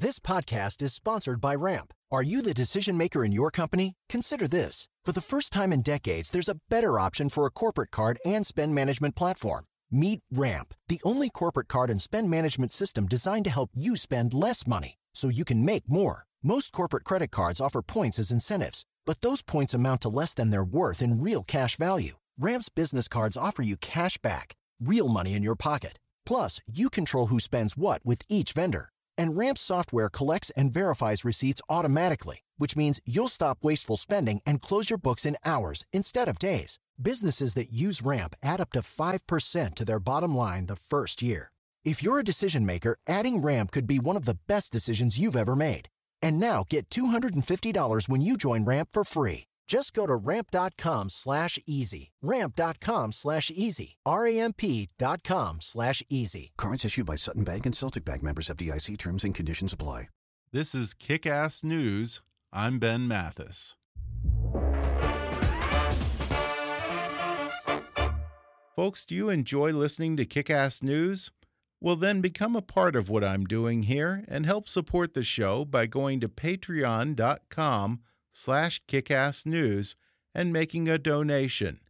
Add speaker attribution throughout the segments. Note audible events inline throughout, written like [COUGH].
Speaker 1: This podcast is sponsored by Ramp. Are you the decision maker in your company? Consider this. For the first time in decades, there's a better option for a corporate card and spend management platform. Meet Ramp, the only corporate card and spend management system designed to help you spend less money so you can make more. Most corporate credit cards offer points as incentives, but those points amount to less than their worth in real cash value. Ramp's business cards offer you cash back, real money in your pocket. Plus, you control who spends what with each vendor. And Ramp software collects and verifies receipts automatically, which means you'll stop wasteful spending and close your books in hours instead of days. Businesses that use Ramp add up to 5% to their bottom line the first year. If you're a decision maker, adding Ramp could be one of the best decisions you've ever made. And now get $250 when you join Ramp for free. Just go to ramp.com slash easy. Ramp.com slash easy. R-A-M-P.com slash easy.
Speaker 2: Cards issued by Sutton Bank and Celtic Bank members FDIC terms and conditions apply.
Speaker 3: This is Kick Ass News. I'm Ben Mathis. Folks, do you enjoy listening to Kick Ass News? Well, then become a part of what I'm doing here and help support the show by going to patreon.com slash kickassnews and making a donation.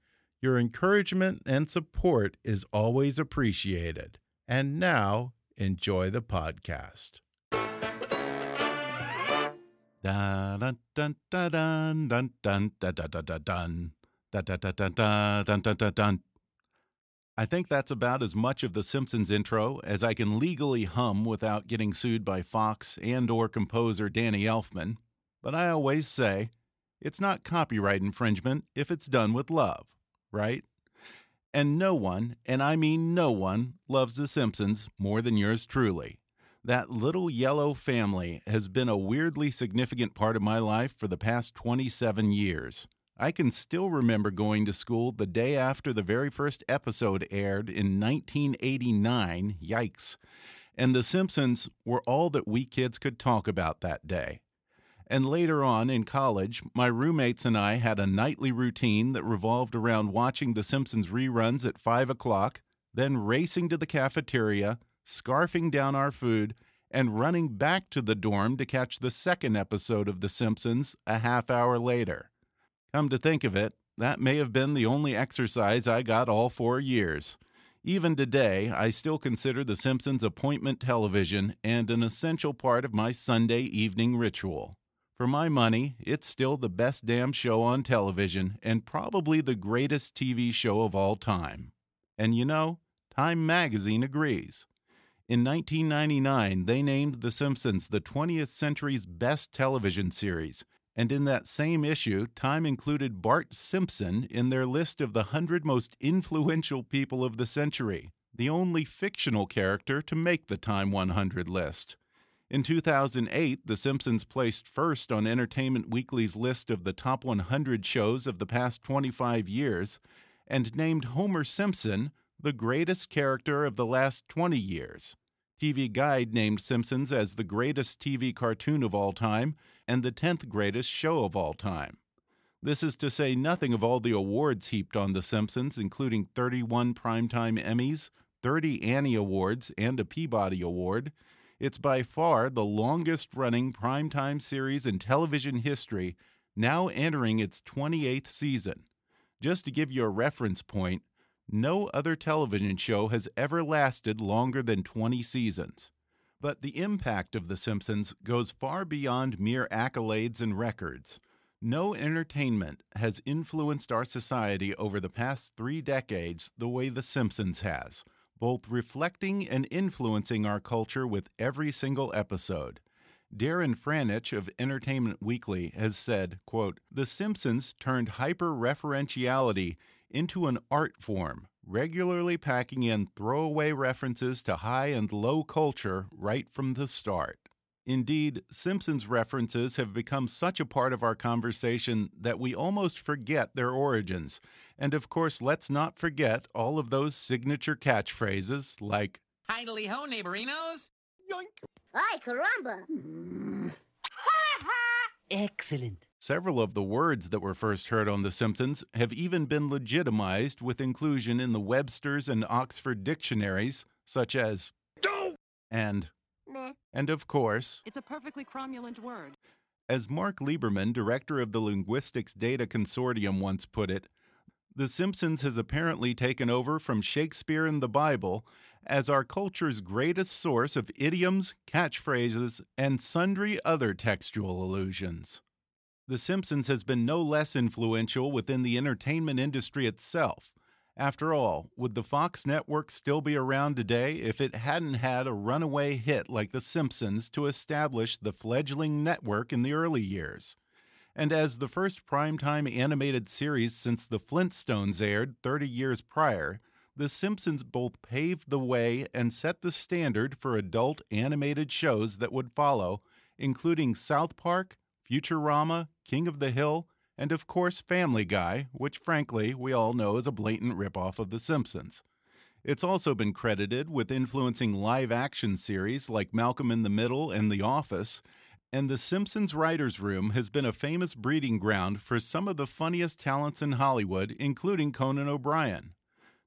Speaker 3: Your encouragement and support is always appreciated. And now, enjoy the podcast. Dun dun dun dun dun dun dun dun dun dun dun dun dun dun dun. I think that's about as much of the Simpsons intro as I can legally hum without getting sued by Fox and or composer Danny Elfman. But I always say, it's not copyright infringement if it's done with love, right? And no one, and I mean no one, loves The Simpsons more than yours truly. That little yellow family has been a weirdly significant part of my life for the past 27 years. I can still remember going to school the day after the very first episode aired in 1989. Yikes. And The Simpsons were all that we kids could talk about that day. And later on in college, my roommates and I had a nightly routine that revolved around watching The Simpsons reruns at 5 o'clock, then racing to the cafeteria, scarfing down our food, and running back to the dorm to catch the second episode of The Simpsons a half hour later. Come to think of it, that may have been the only exercise I got all four years. Even today, I still consider The Simpsons appointment television and an essential part of my Sunday evening ritual. For my money, it's still the best damn show on television and probably the greatest TV show of all time. And you know, Time magazine agrees. In 1999, they named The Simpsons the 20th century's best television series, and in that same issue, Time included Bart Simpson in their list of the 100 most influential people of the century, the only fictional character to make the Time 100 list. In 2008, The Simpsons placed first on Entertainment Weekly's list of the top 100 shows of the past 25 years and named Homer Simpson the greatest character of the last 20 years. TV Guide named Simpsons as the greatest TV cartoon of all time and the 10th greatest show of all time. This is to say nothing of all the awards heaped on The Simpsons, including 31 Primetime Emmys, 30 Annie Awards, and a Peabody Award. It's by far the longest running primetime series in television history, now entering its 28th season. Just to give you a reference point, no other television show has ever lasted longer than 20 seasons. But the impact of The Simpsons goes far beyond mere accolades and records. No entertainment has influenced our society over the past three decades the way The Simpsons has both reflecting and influencing our culture with every single episode. Darren Franich of Entertainment Weekly has said, quote, The Simpsons turned hyper-referentiality into an art form, regularly packing in throwaway references to high and low culture right from the start. Indeed, Simpsons references have become such a part of our conversation that we almost forget their origins. And of course, let's not forget all of those signature catchphrases like
Speaker 4: Idly ho, neighborinos!
Speaker 5: Yoink! Ay, caramba! Mm. ha ha!
Speaker 4: Excellent.
Speaker 3: Several of the words that were first heard on The Simpsons have even been legitimized with inclusion in the Webster's and Oxford dictionaries, such as
Speaker 5: D'oh!
Speaker 3: and
Speaker 5: Meh.
Speaker 3: and of course,
Speaker 6: It's a perfectly cromulent word.
Speaker 3: as Mark Liberman, director of the Linguistics Data Consortium, once put it, The Simpsons has apparently taken over from Shakespeare and the Bible as our culture's greatest source of idioms, catchphrases, and sundry other textual allusions. The Simpsons has been no less influential within the entertainment industry itself. After all, would the Fox network still be around today if it hadn't had a runaway hit like The Simpsons to establish the fledgling network in the early years? And as the first primetime animated series since The Flintstones aired 30 years prior, The Simpsons both paved the way and set the standard for adult animated shows that would follow, including South Park, Futurama, King of the Hill, and of course Family Guy, which frankly we all know is a blatant ripoff of The Simpsons. It's also been credited with influencing live action series like Malcolm in the Middle and The Office, and The Simpsons Writers' Room has been a famous breeding ground for some of the funniest talents in Hollywood, including Conan O'Brien.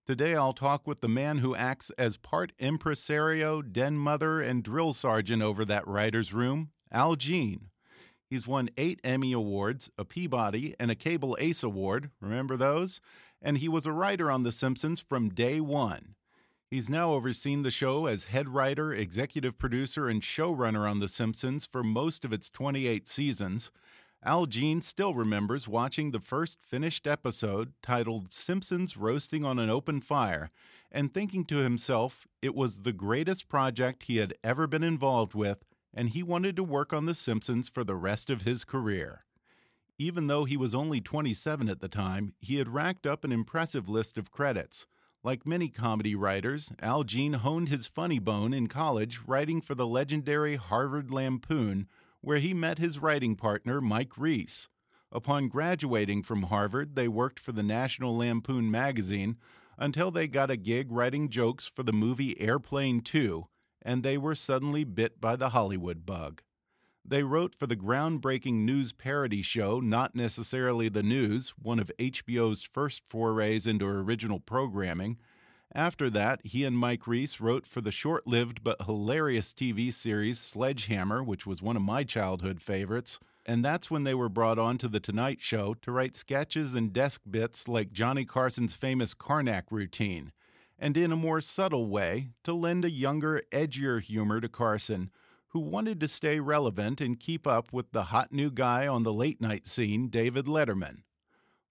Speaker 3: Today I'll talk with the man who acts as part impresario, den mother, and drill sergeant over that writer's room, Al Jean. He's won eight Emmy Awards, a Peabody, and a Cable Ace Award. Remember those? And he was a writer on The Simpsons from day one. He's now overseen the show as head writer, executive producer, and showrunner on The Simpsons for most of its 28 seasons. Al Jean still remembers watching the first finished episode titled Simpsons Roasting on an Open Fire and thinking to himself it was the greatest project he had ever been involved with and he wanted to work on The Simpsons for the rest of his career. Even though he was only 27 at the time, he had racked up an impressive list of credits. Like many comedy writers, Al Jean honed his funny bone in college writing for the legendary Harvard Lampoon, where he met his writing partner, Mike Reiss. Upon graduating from Harvard, they worked for the National Lampoon magazine until they got a gig writing jokes for the movie Airplane 2, and they were suddenly bit by the Hollywood bug. They wrote for the groundbreaking news parody show Not Necessarily the News, one of HBO's first forays into original programming. After that, he and Mike Reiss wrote for the short lived but hilarious TV series Sledgehammer, which was one of my childhood favorites. And that's when they were brought on to The Tonight Show to write sketches and desk bits like Johnny Carson's famous Karnak routine. And in a more subtle way, to lend a younger, edgier humor to Carson, who wanted to stay relevant and keep up with the hot new guy on the late night scene, David Letterman.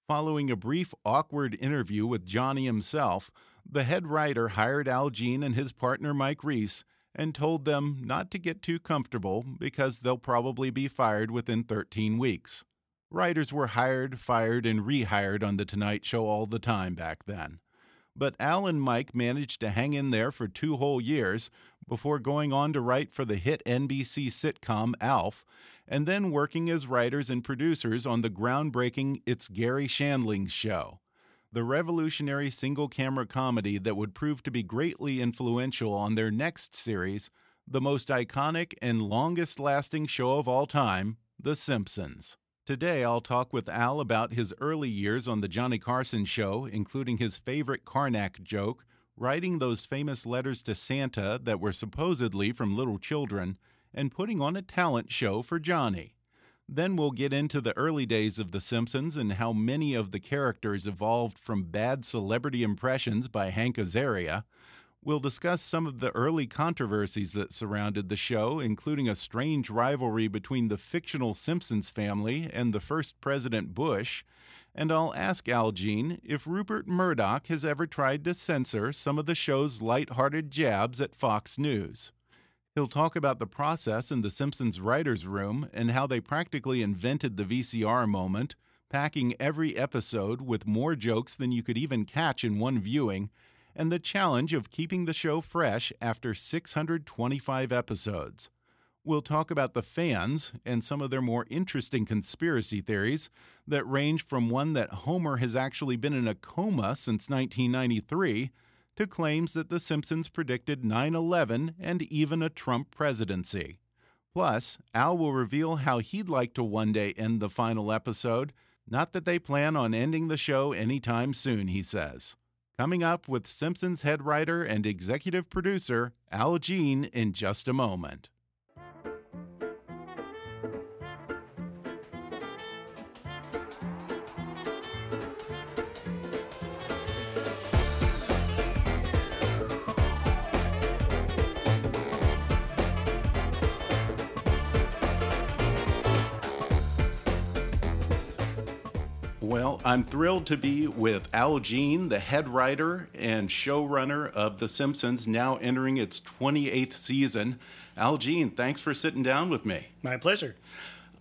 Speaker 3: Following a brief, awkward interview with Johnny himself, the head writer hired Al Jean and his partner Mike Reiss and told them not to get too comfortable because they'll probably be fired within 13 weeks. Writers were hired, fired, and rehired on The Tonight Show all the time back then. But Al and Mike managed to hang in there for two whole years before going on to write for the hit NBC sitcom Alf, and then working as writers and producers on the groundbreaking It's Garry Shandling's Show, the revolutionary single camera comedy that would prove to be greatly influential on their next series, the most iconic and longest lasting show of all time, The Simpsons. Today, I'll talk with Al about his early years on The Johnny Carson Show, including his favorite Karnak joke, writing those famous letters to Santa that were supposedly from little children, and putting on a talent show for Johnny. Then we'll get into the early days of The Simpsons and how many of the characters evolved from bad celebrity impressions by Hank Azaria. We'll discuss some of the early controversies that surrounded the show, including a strange rivalry between the fictional Simpsons family and the first President Bush. And I'll ask Al Jean if Rupert Murdoch has ever tried to censor some of the show's light-hearted jabs at Fox News. He'll talk about the process in the Simpsons writers' room and how they practically invented the VCR moment, packing every episode with more jokes than you could even catch in one viewing, and the challenge of keeping the show fresh after 625 episodes. We'll talk about the fans and some of their more interesting conspiracy theories that range from one that Homer has actually been in a coma since 1993 to claims that The Simpsons predicted 9 11 and even a Trump presidency. Plus, Al will reveal how he'd like to one day end the final episode. Not that they plan on ending the show anytime soon, he says. Coming up with Simpsons head writer and executive producer Al Jean in just a moment. Well, I'm thrilled to be with Al Jean, the head writer and showrunner of The Simpsons, now entering its 28th season. Al Jean, thanks for sitting down with me.
Speaker 7: My pleasure.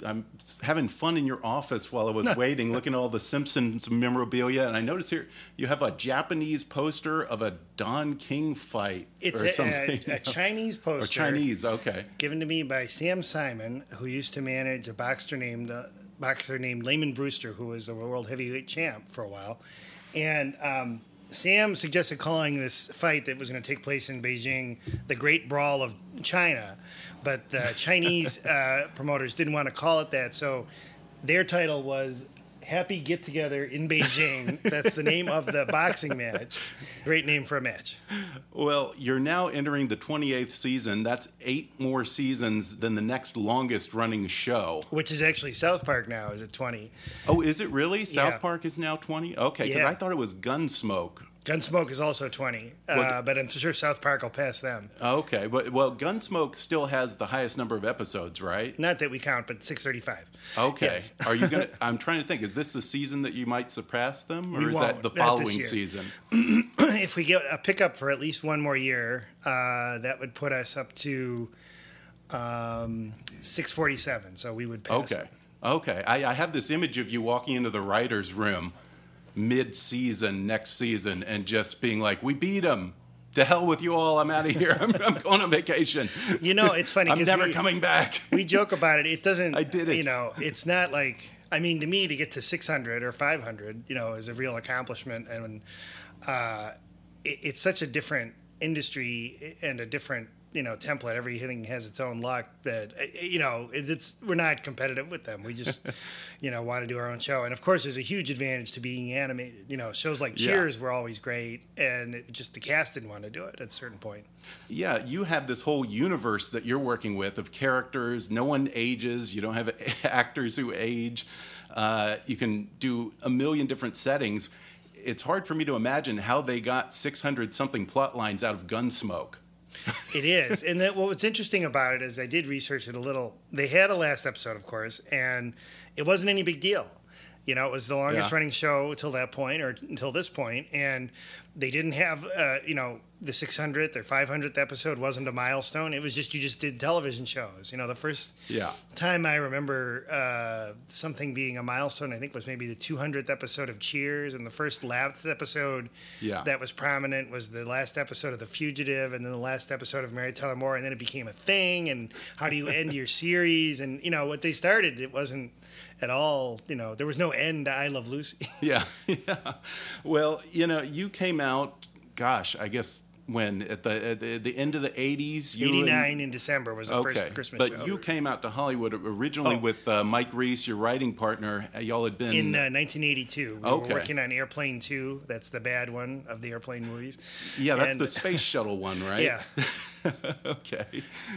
Speaker 3: I'm having fun in your office while I was [LAUGHS] waiting, looking at all the Simpsons memorabilia, and I notice here you have a Japanese poster of a Don King fight
Speaker 7: It's
Speaker 3: or
Speaker 7: a,
Speaker 3: something.
Speaker 7: a, a [LAUGHS] Chinese
Speaker 3: or
Speaker 7: poster.
Speaker 3: Chinese, okay.
Speaker 7: Given to me by Sam Simon, who used to manage a boxer named uh, boxer named Lamon Brewster, who was a world heavyweight champ for a while, and um, Sam suggested calling this fight that was going to take place in Beijing the Great Brawl of China, but the Chinese [LAUGHS] uh, promoters didn't want to call it that, so their title was Happy Get Together in Beijing. That's the name of the boxing match. Great name for a match.
Speaker 3: Well, you're now entering the 28th season. That's eight more seasons than the next longest running show.
Speaker 7: Which is actually South Park now, is at 20.
Speaker 3: Oh, is it really? South
Speaker 7: Yeah.
Speaker 3: Park is now 20? Okay, because
Speaker 7: Yeah.
Speaker 3: I thought it was Gunsmoke.
Speaker 7: Gunsmoke is also 20, uh, but I'm sure South Park will pass them.
Speaker 3: Okay, but well, Gunsmoke still has the highest number of episodes, right?
Speaker 7: Not that we count, but 635.
Speaker 3: Okay.
Speaker 7: Yes. [LAUGHS]
Speaker 3: Are you gonna? [LAUGHS] I'm trying to think. Is this the season that you might surpass them, or
Speaker 7: We
Speaker 3: is that the following season? [CLEARS THROAT]
Speaker 7: if we get a pickup for at least one more year, uh, that would put us up to um, 647. So we would pass.
Speaker 3: Okay.
Speaker 7: them.
Speaker 3: Okay. I, I have this image of you walking into the writers' room mid-season next season and just being like, "We beat them. To hell with you all. I'm out of here. [LAUGHS] I'm, I'm going on vacation.
Speaker 7: You know, it's funny [LAUGHS]
Speaker 3: I'm never
Speaker 7: we-
Speaker 3: coming back." [LAUGHS]
Speaker 7: we joke about it. It doesn't.
Speaker 3: I did it.
Speaker 7: You know, it's not like. I mean, to me, to get to 600 or 500, you know, is a real accomplishment, and uh, it, it's such a different industry and a different, you know, template. Everything has its own luck. That uh, you know, it's we're not competitive with them. We just, [LAUGHS] you know, want to do our own show. And of course, there's a huge advantage to being animated. You know, shows like
Speaker 3: Yeah.
Speaker 7: Cheers were always great, and it, just the cast didn't want to do it at a certain point.
Speaker 3: Yeah, you have this whole universe that you're working with of characters. No one ages. You don't have [LAUGHS] actors who age. Uh, you can do a million different settings. It's hard for me to imagine how they got 600 something plot lines out of Gunsmoke. [LAUGHS]
Speaker 7: It is, and that, what's interesting about it is I did research it a little. They had a last episode, of course, and it wasn't any big deal. You know, it was the longest
Speaker 3: Yeah.
Speaker 7: running show until that point, or until this point, and they didn't have, uh, you know, the 600th or 500th episode wasn't a milestone. It was just you just did television shows. You know, the first
Speaker 3: Yeah.
Speaker 7: time I remember uh, something being a milestone, I think, was maybe the 200th episode of Cheers, and the first last episode
Speaker 3: Yeah.
Speaker 7: that was prominent was the last episode of The Fugitive, and then the last episode of Mary Tyler Moore, and then it became a thing. And how do you end your [LAUGHS] series? And you know what they started, it wasn't at all. You know, there was no end to I Love Lucy. [LAUGHS]
Speaker 3: Yeah, yeah. Well, you know, you came out, gosh, I guess when at the at the, the end of the 80s. You and-
Speaker 7: 89 in December was the
Speaker 3: Okay,
Speaker 7: first Christmas
Speaker 3: but
Speaker 7: show.
Speaker 3: you came out to Hollywood originally
Speaker 7: Oh.
Speaker 3: with uh, Mike Reiss, your writing partner. Y'all had been
Speaker 7: in uh, 1982, we
Speaker 3: Okay.
Speaker 7: were working on Airplane 2. That's the bad one of the airplane movies.
Speaker 3: yeah, that's
Speaker 7: And-
Speaker 3: the space shuttle one, right? [LAUGHS]
Speaker 7: Yeah. [LAUGHS]
Speaker 3: okay.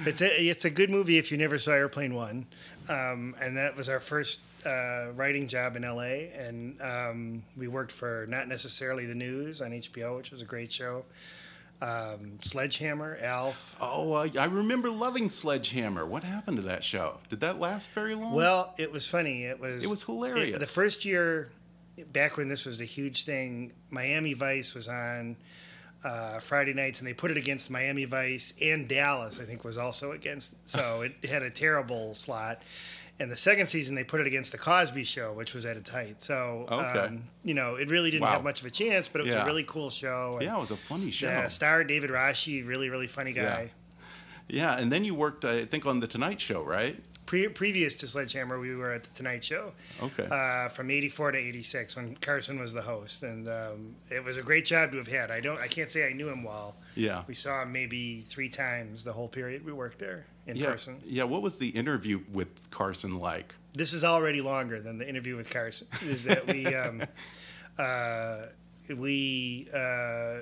Speaker 7: It's a it's a good movie if you never saw Airplane One, um, and that was our first uh, writing job in L.A. And um, we worked for not necessarily the news on HBO, which was a great show. Um, Sledgehammer, Alf.
Speaker 3: Oh, uh, I remember loving Sledgehammer. What happened to that show? Did that last very long?
Speaker 7: Well, it was funny. It was
Speaker 3: It was hilarious.
Speaker 7: the first year, back when this was a huge thing, Miami Vice was on. Uh, Friday nights, and they put it against Miami Vice and Dallas. I think was also against. So [LAUGHS] it had a terrible slot, And the second season, they put it against the Cosby Show, which was at its height. So,
Speaker 3: Okay.
Speaker 7: um, you know, it really didn't
Speaker 3: Wow.
Speaker 7: have much of a chance, but it was
Speaker 3: Yeah.
Speaker 7: a really cool show. And
Speaker 3: Yeah, it was a funny show.
Speaker 7: The star David Rasche, really, really funny guy.
Speaker 3: Yeah, and then you worked, I think, on the Tonight Show, right?
Speaker 7: Pre- previous to Sledgehammer, we were at the Tonight Show.
Speaker 3: Okay.
Speaker 7: Uh, from '84 to '86, when Carson was the host, and um, it was a great job to have had. I don't, I can't say I knew him well.
Speaker 3: Yeah.
Speaker 7: We saw him maybe three times the whole period we worked there in
Speaker 3: yeah.
Speaker 7: person.
Speaker 3: Yeah. What was the interview with Carson like?
Speaker 7: This is already longer than the interview with Carson. Is that we [LAUGHS] um, uh, we uh,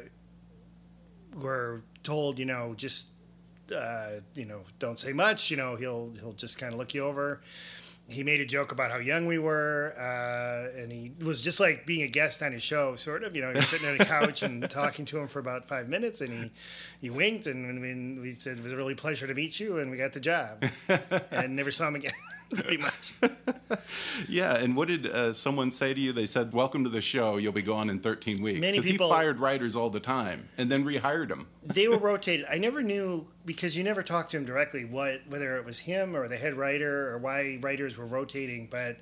Speaker 7: were told, you know, just uh, you know, don't say much. You know, he'll he'll just kind of look you over. He made a joke about how young we were, uh, and he was just like being a guest on his show, sort of. You know, you're sitting on a couch and [LAUGHS] talking to him for about five minutes, and he he winked, and we, we said it was a really pleasure to meet you, and we got the job, [LAUGHS] and never saw him again, pretty much. [LAUGHS]
Speaker 3: Yeah, and what did uh, someone say to you? They said, "Welcome to the show. You'll be gone in 13 weeks."
Speaker 7: Many
Speaker 3: Because he
Speaker 7: people-
Speaker 3: fired writers all the time and then rehired them.
Speaker 7: they were [LAUGHS] rotated. I never knew because you never talked to him directly what whether it was him or the head writer or why writers were rotating, but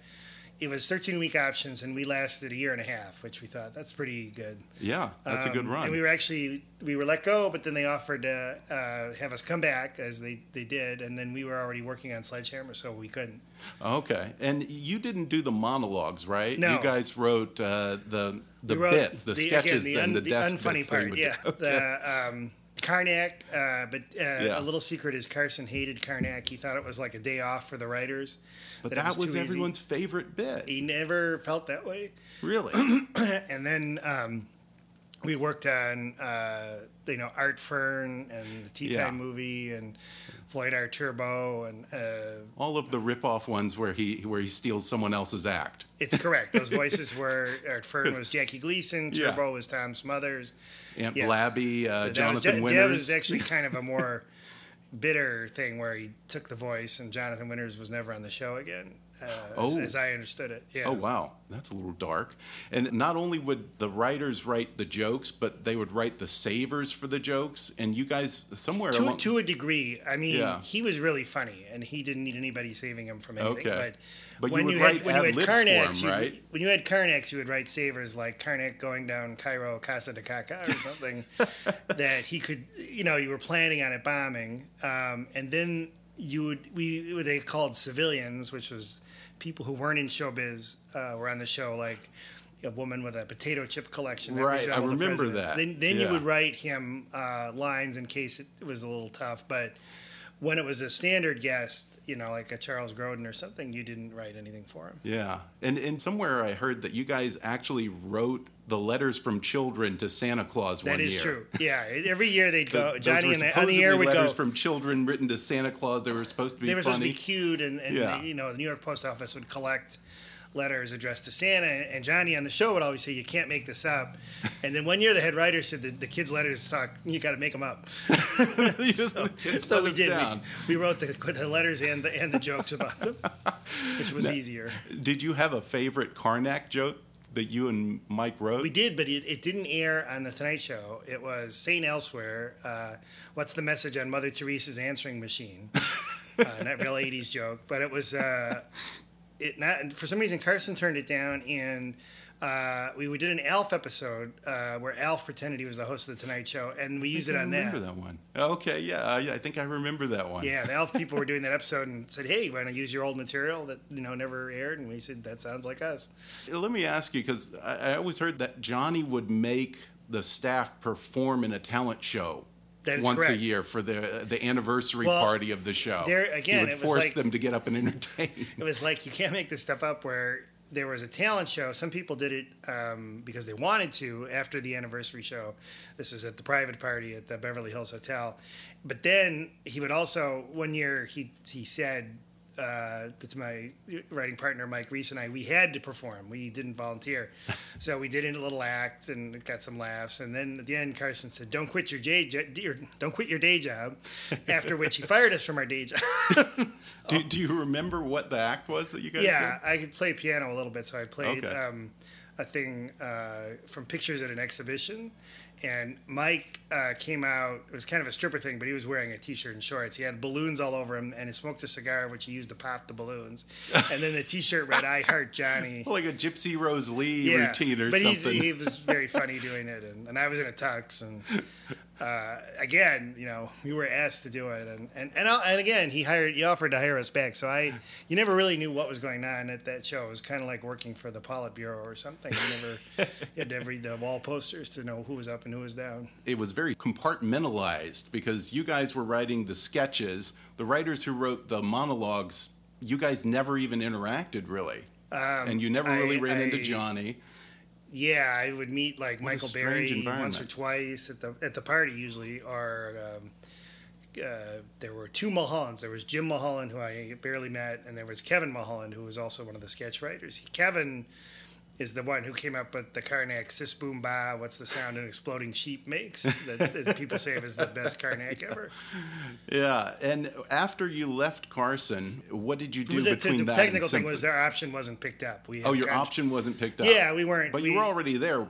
Speaker 7: it was 13 week options and we lasted a year and a half, which we thought that's pretty good.
Speaker 3: Yeah, that's a good
Speaker 7: Um,
Speaker 3: run.
Speaker 7: And we were actually we were let go, but then they offered to uh, have us come back as they, they did, and then we were already working on Sledgehammer, so we couldn't.
Speaker 3: okay, and you didn't do the monologues, right?
Speaker 7: No.
Speaker 3: You guys wrote uh, the the
Speaker 7: wrote
Speaker 3: bits, the,
Speaker 7: again,
Speaker 3: sketches,
Speaker 7: the,
Speaker 3: then
Speaker 7: un-
Speaker 3: the
Speaker 7: the
Speaker 3: desk
Speaker 7: unfunny part. Yeah. [LAUGHS]
Speaker 3: Okay.
Speaker 7: the um, Karnak. Uh, but uh,
Speaker 3: Yeah.
Speaker 7: a little secret is Carson hated Karnak. He thought it was like a day off for the writers.
Speaker 3: but
Speaker 7: it
Speaker 3: that was,
Speaker 7: easy.
Speaker 3: everyone's favorite bit.
Speaker 7: He never felt that way.
Speaker 3: Really? [CLEARS THROAT]
Speaker 7: and then um, we worked on uh, you know Art Fern and the Tea Time
Speaker 3: Yeah.
Speaker 7: movie and Floyd R Turbo and uh,
Speaker 3: all of the rip-off ones where he where he steals someone else's act.
Speaker 7: it's correct. Those voices [LAUGHS] were Art Fern was [LAUGHS] Jackie Gleason,
Speaker 3: Yeah.
Speaker 7: Turbo was Tom Smothers.
Speaker 3: Aunt
Speaker 7: Yes.
Speaker 3: Blabby, uh,
Speaker 7: That
Speaker 3: Jonathan
Speaker 7: that-
Speaker 3: Winters.
Speaker 7: That was actually [LAUGHS] kind of a more bitter thing where he took the voice and Jonathan Winters was never on the show again, uh, as,
Speaker 3: Oh.
Speaker 7: as I understood it. Yeah.
Speaker 3: Oh wow, that's a little dark. And not only would the writers write the jokes, but they would write the savers for the jokes. And you guys somewhere
Speaker 7: to, to a degree. I mean,
Speaker 3: Yeah.
Speaker 7: he was really funny, and he didn't need anybody saving him from anything.
Speaker 3: Okay.
Speaker 7: But,
Speaker 3: But you
Speaker 7: when
Speaker 3: would
Speaker 7: you,
Speaker 3: write
Speaker 7: had when you had
Speaker 3: for
Speaker 7: Karnaks, you'd- when you had Karnaks, you would write savers like Karnak going down Cairo Casa de Caca or something [LAUGHS] that he could, you know, you were planning on it bombing, um, and then you would we they called civilians, which was people who weren't in showbiz uh, were on the show, like. A woman with a potato chip collection.
Speaker 3: Right, I remember that.
Speaker 7: Then, then you would write him uh, lines in case it was a little tough. But when it was a standard guest, you know, like a Charles Grodin or something, you didn't write anything for him.
Speaker 3: Yeah, and and somewhere I heard that you guys actually wrote the letters from children to Santa Claus one year.
Speaker 7: That is
Speaker 3: year.
Speaker 7: true. Yeah, every year they'd
Speaker 3: The- [LAUGHS]
Speaker 7: go.
Speaker 3: those
Speaker 7: Johnny and the, on the air would go.
Speaker 3: letters from children written to Santa Claus. They were supposed to be
Speaker 7: they were
Speaker 3: funny.
Speaker 7: supposed to be cute, and, and
Speaker 3: Yeah.
Speaker 7: you know, the New York Post Office would collect letters addressed to Santa, and Johnny on the show would always say, "You can't make this up." And then one year, the head writer said, "The, the kids' letters talk. You got to make them up." [LAUGHS]
Speaker 3: The
Speaker 7: so we did. We, we wrote the, the letters and the and the jokes about them, which was easier.
Speaker 3: Did you have a favorite Karnak joke that you and Mike wrote?
Speaker 7: We did, but it, it didn't air on the Tonight Show. It was St. Elsewhere. Uh, What's the message on Mother Teresa's answering machine? [LAUGHS] uh, not real '80s joke, but it was. Uh, it not for some reason Carson turned it down, and uh, we, we did an Alf episode uh, where Alf pretended he was the host of the Tonight Show, and we used it
Speaker 3: I
Speaker 7: on
Speaker 3: remember
Speaker 7: that.
Speaker 3: that one. Okay, yeah, I, I think I remember that one.
Speaker 7: Yeah, the Alf people were doing that [LAUGHS] episode and said, "Hey, want to use your old material that you know never aired?" And we said, "That sounds like us."
Speaker 3: Let me ask you, because I, I always heard that Johnny would make the staff perform in a talent show. Once a year for the the anniversary
Speaker 7: Well,
Speaker 3: party of the show.
Speaker 7: there- again,
Speaker 3: would
Speaker 7: it was
Speaker 3: force
Speaker 7: like-
Speaker 3: them to get up and entertain.
Speaker 7: It was like you can't make this stuff up. Where there was a talent show. Some people did it um, because they wanted to after the anniversary show. This was at the private party at the Beverly Hills Hotel. But then he would also one year he he said uh, to my writing partner Mike Reiss and I we had to perform. We didn't volunteer, [LAUGHS] so we did a little act and got some laughs. And then at the end, Carson said, "Don't quit your day, jo- don't quit your day job." [LAUGHS] After which he fired us from our day job. [LAUGHS]
Speaker 3: do, do you remember what the act was that you guys
Speaker 7: Yeah,
Speaker 3: did?
Speaker 7: I could play piano a little bit, so I played
Speaker 3: Okay.
Speaker 7: um, a thing uh, from pictures at an exhibition, and Mike uh, came out. It was kind of a stripper thing, but he was wearing a t-shirt and shorts. He had balloons all over him, and he smoked a cigar, which he used to pop the balloons. [LAUGHS] and then the t-shirt read "I Heart Johnny." [LAUGHS]
Speaker 3: like a Gypsy Rose Lee routine or
Speaker 7: but
Speaker 3: something.
Speaker 7: But he was very funny doing it, and, and I was in a tux, and [LAUGHS] uh, again, you know, we were asked to do it, and and and, I'll- and again, he hired, he offered to hire us back. So I, you never really knew what was going on at that show. It was kind of like working for the Politburo or something. You never, you [LAUGHS] had to read the wall posters to know who was up and who was down.
Speaker 3: it was very compartmentalized because you guys were writing the sketches. The writers who wrote the monologues, you guys never even interacted really, and you never really
Speaker 7: Um, I-
Speaker 3: ran into
Speaker 7: I-
Speaker 3: Johnny.
Speaker 7: Yeah, I would meet like
Speaker 3: What
Speaker 7: Michael Barrie once or twice at the at the party usually, or um, uh, there were two Mulhollands. There was Jim Mulholland, who I barely met, and there was Kevin Mulholland, who was also one of the sketch writers. Kevin is the one who came up with the Karnak Sis Boom Ba, what's the sound an exploding sheep makes, that, people say is the best Karnak [LAUGHS] ever.
Speaker 3: Yeah, and after you left Carson, what did you do
Speaker 7: The,
Speaker 3: between
Speaker 7: the
Speaker 3: that
Speaker 7: technical
Speaker 3: and
Speaker 7: thing was our option wasn't picked up. We
Speaker 3: Oh, your option wasn't picked up.
Speaker 7: Yeah, we weren't.
Speaker 3: But
Speaker 7: we,
Speaker 3: you were already there.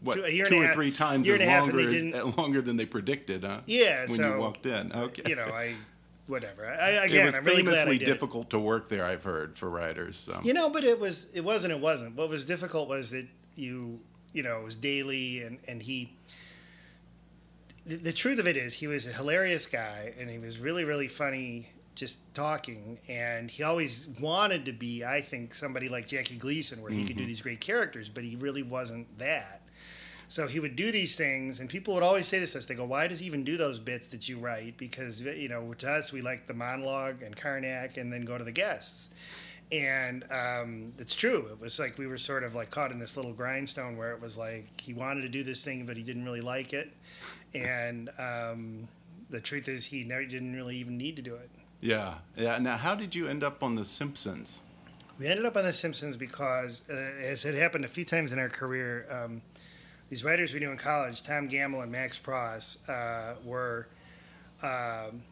Speaker 3: What
Speaker 7: Two- a year
Speaker 3: two
Speaker 7: and
Speaker 3: or
Speaker 7: half-
Speaker 3: three times
Speaker 7: year
Speaker 3: as
Speaker 7: and a and
Speaker 3: longer as, [LAUGHS] longer than they predicted, huh?
Speaker 7: Yeah,
Speaker 3: when
Speaker 7: so,
Speaker 3: you walked in. Okay,
Speaker 7: You know, I whatever. I,
Speaker 3: it
Speaker 7: again,
Speaker 3: was
Speaker 7: I'm really
Speaker 3: famously
Speaker 7: did it.
Speaker 3: difficult to work there. I've heard for writers. So.
Speaker 7: You know, but it was it wasn't it wasn't. What was difficult was that you you know it was daily and and he. The, the truth of it is, he was a hilarious guy, and he was really really funny just talking. And he always wanted to be, I think, somebody like Jackie Gleason, where he could do mm-hmm. these great characters, but he really wasn't that. So he would do these things, and people would always say this to us. They go, "Why does he even do those bits that you write?" Because you know, to us, we like the monologue and Karnak, and then go to the guests. And um, it's true. It was like we were sort of like caught in this little grindstone where it was like he wanted to do this thing, but he didn't really like it. And um, the truth is, he never didn't really even need to do it.
Speaker 3: Yeah, yeah. Now, how did you end up on The Simpsons?
Speaker 7: We ended up on The Simpsons because, uh, as it happened a few times in our career, um, these writers we knew in college, Tom Gammill and Max Pross, uh, were um,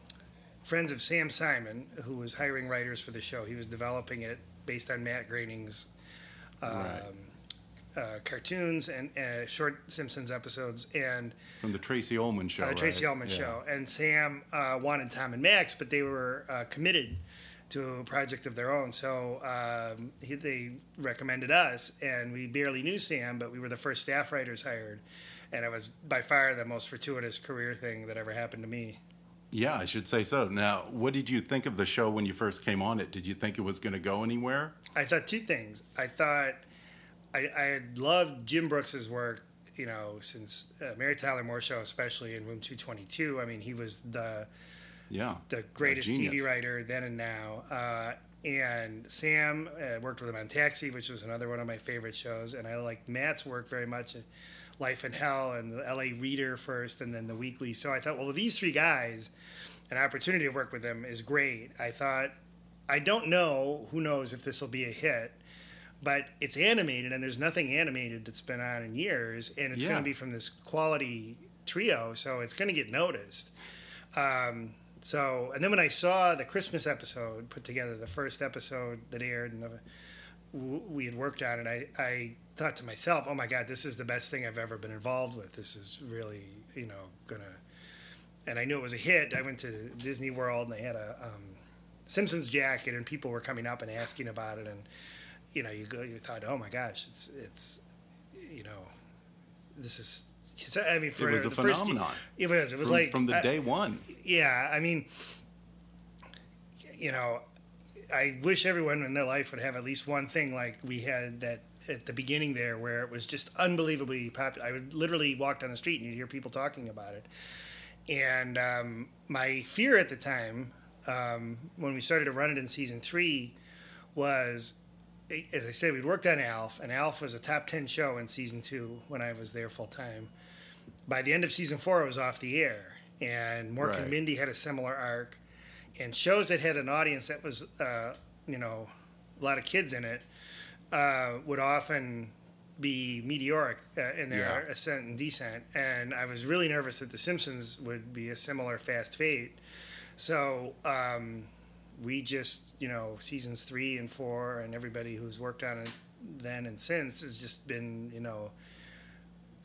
Speaker 7: friends of Sam Simon, who was hiring writers for the show. He was developing it based on Matt Groening's um,
Speaker 3: Right.
Speaker 7: uh, cartoons and uh, short Simpsons episodes, and
Speaker 3: From the Tracey Ullman show.
Speaker 7: uh, Tracey
Speaker 3: right?
Speaker 7: Ullman
Speaker 3: Yeah.
Speaker 7: show. And Sam uh, wanted Tom and Max, but they were uh, committed to a project of their own. So um, he, they recommended us, and we barely knew Sam, but we were the first staff writers hired. And it was by far the most fortuitous career thing that ever happened to me.
Speaker 3: Yeah, I should say so. Now, what did you think of the show when you first came on it? Did you think it was going to go anywhere?
Speaker 7: I thought two things. I thought I, I had loved Jim Brooks's work, you know, since uh, Mary Tyler Moore show, especially in Room 222. I mean, he was the
Speaker 3: Yeah.
Speaker 7: the greatest TV writer then and now. Uh, and Sam uh, worked with him on Taxi, which was another one of my favorite shows. And I liked Matt's work very much, uh, Life in Hell and the LA Reader first, and then the Weekly. So I thought, well, these three guys, an opportunity to work with them is great. I thought, I don't know, who knows if this will be a hit. But it's animated, and there's nothing animated that's been on in years, and it's
Speaker 3: Yeah.
Speaker 7: going to be from this quality trio, so it's going to get noticed. Um, so, and then when I saw the Christmas episode put together, the first episode that aired, and we had worked on it, I, I thought to myself, "Oh my God, this is the best thing I've ever been involved with. This is really, you know, gonna." And I knew it was a hit. I went to Disney World, and they had a um, Simpsons jacket, and people were coming up and asking about it, and you know, you go, you thought, "Oh my gosh, it's it's, you know, this is." So, I mean, for
Speaker 3: was a
Speaker 7: the first-
Speaker 3: phenomenon.
Speaker 7: it was. It was
Speaker 3: From,
Speaker 7: like
Speaker 3: from the
Speaker 7: I-
Speaker 3: day one.
Speaker 7: yeah, I mean, you know, I wish everyone in their life would have at least one thing like we had that at the beginning there, where it was just unbelievably popular. I would literally walk down the street and you'd hear people talking about it. And um, my fear at the time, um, when we started to run it in season three, was, as I said, we'd worked on Alf, and Alf was a top ten show in season two when I was there full time by the end of season four, it was off the air, and Mork
Speaker 3: Right.
Speaker 7: and Mindy had a similar arc, and shows that had an audience that was, uh, you know, a lot of kids in it, uh, would often be meteoric uh, in their
Speaker 3: Yeah.
Speaker 7: ascent and descent. And I was really nervous that The Simpsons would be a similar fast fate. So um, we just, you know, seasons three and four, and everybody who's worked on it then and since has just been, you know,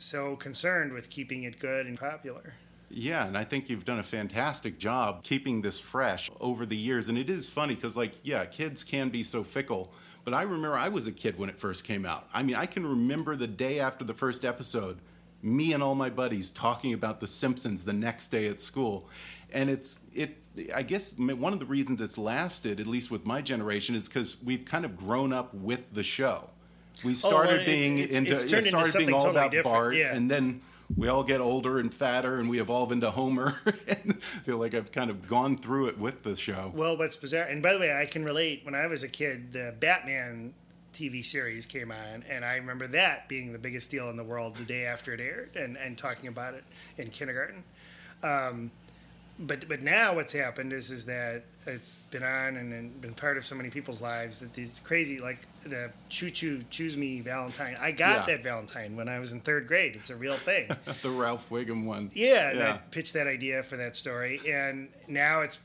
Speaker 7: so concerned with keeping it good and popular.
Speaker 3: Yeah, and I think you've done a fantastic job keeping this fresh over the years. And it is funny because, like, yeah, kids can be so fickle. But I remember I was a kid when it first came out. I mean, I can remember the day after the first episode, me and all my buddies talking about The Simpsons the next day at school. And it's, it, I guess one of the reasons it's lasted, at least with my generation, is because we've kind of grown up with the show. We started
Speaker 7: Oh, well, it-
Speaker 3: being
Speaker 7: it's-
Speaker 3: into,
Speaker 7: it's
Speaker 3: it
Speaker 7: turned into
Speaker 3: started being all
Speaker 7: totally
Speaker 3: about
Speaker 7: different,
Speaker 3: Bart,
Speaker 7: yeah.
Speaker 3: and then we all get older and fatter, and we evolve into Homer. [LAUGHS] and I feel like I've kind of gone through it with the show.
Speaker 7: Well, what's bizarre, and by the way, I can relate. When I was a kid, the Batman TV series came on, and I remember that being the biggest deal in the world the day after it aired, and, and talking about it in kindergarten. Um, but but now what's happened is is that it's been on and, and been part of so many people's lives that these crazy like the choo choo choose me Valentine. I got
Speaker 3: Yeah.
Speaker 7: that Valentine when I was in third grade. It's a real thing. [LAUGHS]
Speaker 3: the Ralph Wiggum one.
Speaker 7: Yeah, and I pitched that idea for that story, and now it's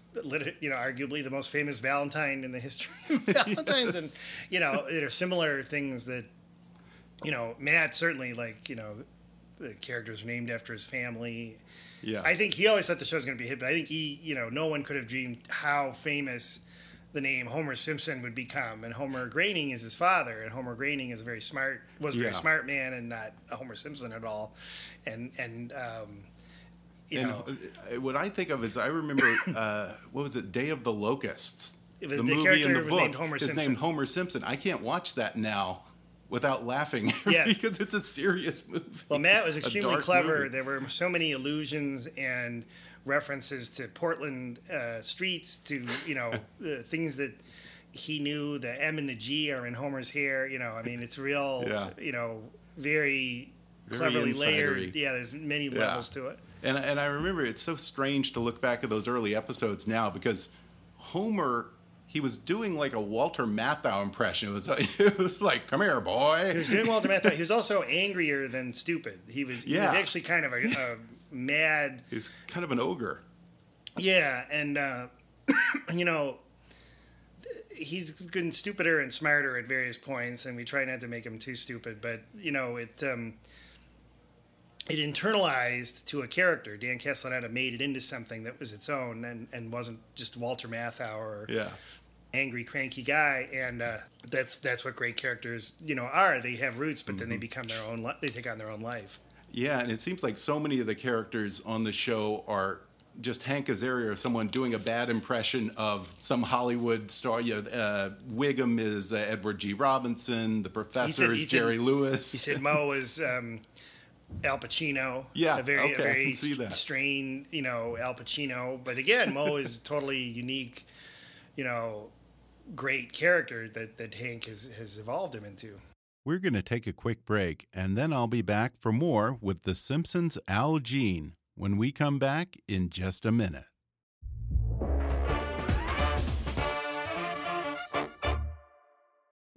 Speaker 7: you know arguably the most famous Valentine in the history of [LAUGHS] Valentines, and you know there are similar things that you know Matt certainly like you know the characters are named after his family.
Speaker 3: Yeah.
Speaker 7: I think he always thought the show was going to be hit, but I think he you know no one could have dreamed how famous the name Homer Simpson would become, and Homer Groening is his father, and Homer Groening is a very smart was a very
Speaker 3: Yeah.
Speaker 7: smart man and not a Homer Simpson at all, and and. Um, you
Speaker 3: and
Speaker 7: know,
Speaker 3: uh, what I think of is I remember [COUGHS] uh, what was it, Day of the Locusts,
Speaker 7: The- the
Speaker 3: movie and the
Speaker 7: was
Speaker 3: book
Speaker 7: named Homer
Speaker 3: is
Speaker 7: Simpson.
Speaker 3: named Homer Simpson. I can't watch that now without laughing [LAUGHS]
Speaker 7: Yeah.
Speaker 3: because it's a serious movie.
Speaker 7: Well, Matt was extremely clever.
Speaker 3: movie.
Speaker 7: There were so many allusions and references to Portland uh, streets, to you know [LAUGHS] uh, things that he knew. The M and the G are in Homer's hair. You know, I mean, it's real.
Speaker 3: Yeah.
Speaker 7: You know, very,
Speaker 3: Very
Speaker 7: cleverly layered. Yeah, there's many
Speaker 3: Yeah.
Speaker 7: levels to it.
Speaker 3: And and I remember it's so strange to look back at those early episodes now because Homer he was doing like a Walter Matthau impression. It was like, [LAUGHS] it was like come here, boy.
Speaker 7: He was doing Walter Matthau. He was also angrier than stupid. He was. He
Speaker 3: Yeah.
Speaker 7: was actually kind of a, a [LAUGHS] mad.
Speaker 3: He's kind of an ogre.
Speaker 7: Yeah, and uh, [CLEARS THROAT] you know, he's gotten stupider and smarter at various points, and we try not to make him too stupid. But you know, it um, it internalized to a character. Dan Castellaneta made it into something that was its own, and, and wasn't just Walter Matthau or
Speaker 3: Yeah.
Speaker 7: angry, cranky guy. And uh, that's that's what great characters you know are. They have roots, but then they become their own. Li- they take on their own life.
Speaker 3: Yeah, and it seems like so many of the characters on the show are just Hank Azaria or someone doing a bad impression of some Hollywood star. You know, uh, Wiggum is uh, Edward G. Robinson. The professor
Speaker 7: he
Speaker 3: is
Speaker 7: said-
Speaker 3: Jerry Lewis.
Speaker 7: He said Moe [LAUGHS] was um, Al Pacino.
Speaker 3: Yeah,
Speaker 7: a very,
Speaker 3: okay,
Speaker 7: a
Speaker 3: I
Speaker 7: very
Speaker 3: can see that.
Speaker 7: strained, you know, Al Pacino. But again, Moe is [LAUGHS] totally unique, you know, great character that that Hank has has evolved him into.
Speaker 3: We're going to take a quick break, and then I'll be back for more with The Simpsons Al Jean when we come back in just a minute.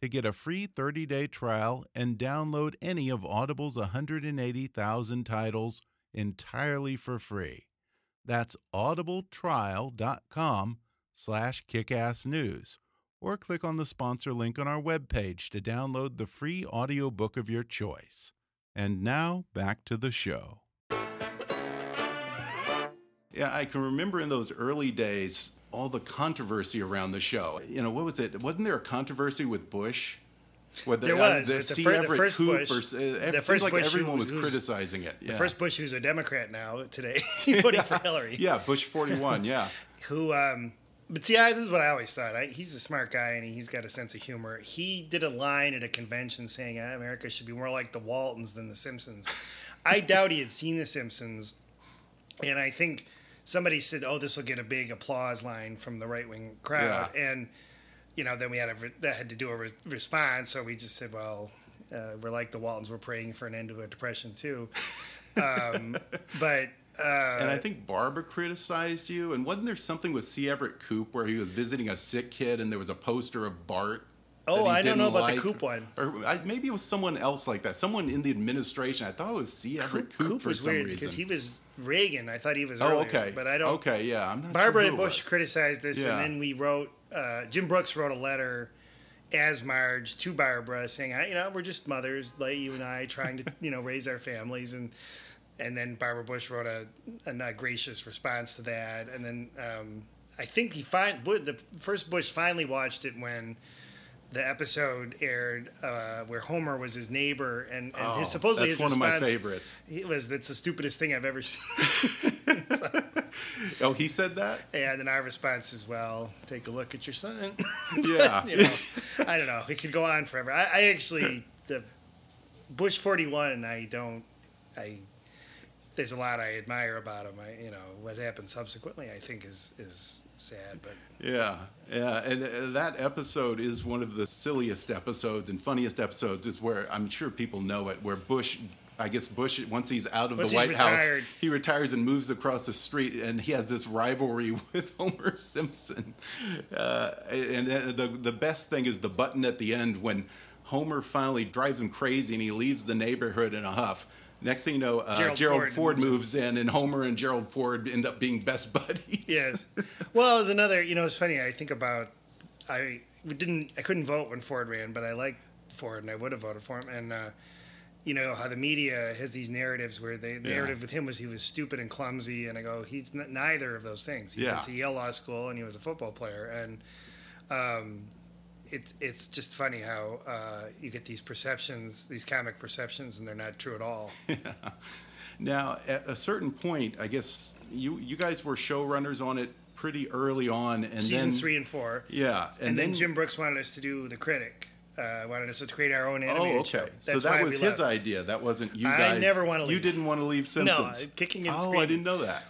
Speaker 3: to get a free 30-day trial and download any of Audible's 180,000 titles entirely for free. That's audibletrial.com slash kickassnews or click on the sponsor link on our webpage to download the free audiobook of your choice. And now back to the show. Yeah, I can remember in those early days all the controversy around the show. You know, what was it? Wasn't there a controversy with Bush? Where the,
Speaker 7: There
Speaker 3: uh,
Speaker 7: was,
Speaker 3: the
Speaker 7: with the
Speaker 3: C.
Speaker 7: fir- the first
Speaker 3: Koop
Speaker 7: Bush-
Speaker 3: uh,
Speaker 7: the first
Speaker 3: like
Speaker 7: Bush
Speaker 3: everyone was criticizing it.
Speaker 7: The first Bush, who's a Democrat now today, [LAUGHS] [LAUGHS] voting for Hillary.
Speaker 3: yeah, Bush 41, yeah. [LAUGHS]
Speaker 7: who um but see I, this is what i always thought I, he's a smart guy and he's got a sense of humor he did a line at a convention saying ah, america should be more like the waltons than the simpsons i doubt he had seen the simpsons and i think somebody said oh this will get a big applause line from the right-wing crowd and you know, then we had a re- that had to do a re- response. So we just said, well, uh, we're like the Waltons. We're praying for an end to a depression too. [LAUGHS] Um, but uh,
Speaker 3: And I think Barbara criticized you. And wasn't there something with C. Everett Koop where he was visiting a sick kid and there was a poster of Bart?
Speaker 7: Oh, I don't know about the? Koop one.
Speaker 3: Or I, maybe it was someone else like that. Someone in the administration. I thought it was C. Everett Koop,
Speaker 7: Coop
Speaker 3: for
Speaker 7: was
Speaker 3: some
Speaker 7: weird
Speaker 3: reason.
Speaker 7: because he was Reagan. I thought he was
Speaker 3: oh,
Speaker 7: earlier,
Speaker 3: okay.
Speaker 7: but I don't.
Speaker 3: Okay, yeah. I'm not
Speaker 7: Barbara
Speaker 3: sure
Speaker 7: Bush
Speaker 3: was.
Speaker 7: criticized this,
Speaker 3: Yeah.
Speaker 7: and then we wrote. Uh, Jim Brooks wrote a letter as Marge to Barbara saying, I, "You know, we're just mothers, like you and I, trying to you know raise our families." And and then Barbara Bush wrote a, a not gracious response to that. And then um, I think he find the first Bush finally watched it when the episode aired uh, where Homer was his neighbor, and, and
Speaker 3: Oh,
Speaker 7: his supposedly
Speaker 3: that's
Speaker 7: his
Speaker 3: one of my favorites.
Speaker 7: He was that's the stupidest thing I've ever seen. [LAUGHS]
Speaker 3: Oh, he said that?
Speaker 7: And then our response is, well, take a look at your son. [LAUGHS]
Speaker 3: Yeah.
Speaker 7: you know, I don't know. It could go on forever. I, I actually, the Bush 41, I don't, I, there's a lot I admire about him. I, you know, what happened subsequently, I think is, is sad, but
Speaker 3: Yeah, yeah, and uh, that episode is one of the silliest episodes and funniest episodes. Is where I'm sure people know it. Where Bush, I guess Bush, once he's out of
Speaker 7: Once
Speaker 3: the White House, he retires and moves across the street, and he has this rivalry [LAUGHS] with Homer Simpson. Uh, and uh, the the best thing is the button at the end when Homer finally drives him crazy and he leaves the neighborhood in a huff. Next thing you know, uh,
Speaker 7: Gerald
Speaker 3: Gerald,
Speaker 7: Ford
Speaker 3: Ford,
Speaker 7: moves in.
Speaker 3: and Homer and Gerald Ford end up being best [LAUGHS] buddies.
Speaker 7: yes. Well, it was another, you know, it's funny. I think about, I we didn't, I couldn't vote when Ford ran, but I liked Ford and I would have voted for him. And, uh, you know, how the media has these narratives where they, the
Speaker 3: Yeah.
Speaker 7: narrative with him was he was stupid and clumsy. And I go, he's n- neither of those things. He
Speaker 3: Yeah.
Speaker 7: went to Yale Law School and he was a football player. And, um, it's it's just funny how uh, you get these perceptions, these comic perceptions, and they're not true at all. [LAUGHS]
Speaker 3: Now, at a certain point, I guess you you guys were showrunners on it pretty early on, and
Speaker 7: Season
Speaker 3: then
Speaker 7: three and four,
Speaker 3: yeah,
Speaker 7: and, then, Jim Brooks wanted us to do the critic. Uh, wanted us to create our own
Speaker 3: Oh,
Speaker 7: animated show.
Speaker 3: okay. So that was his
Speaker 7: left.
Speaker 3: idea. That wasn't you guys.
Speaker 7: I never wanna
Speaker 3: You didn't want to leave Simpsons.
Speaker 7: No, kicking and
Speaker 3: Oh, I didn't know that.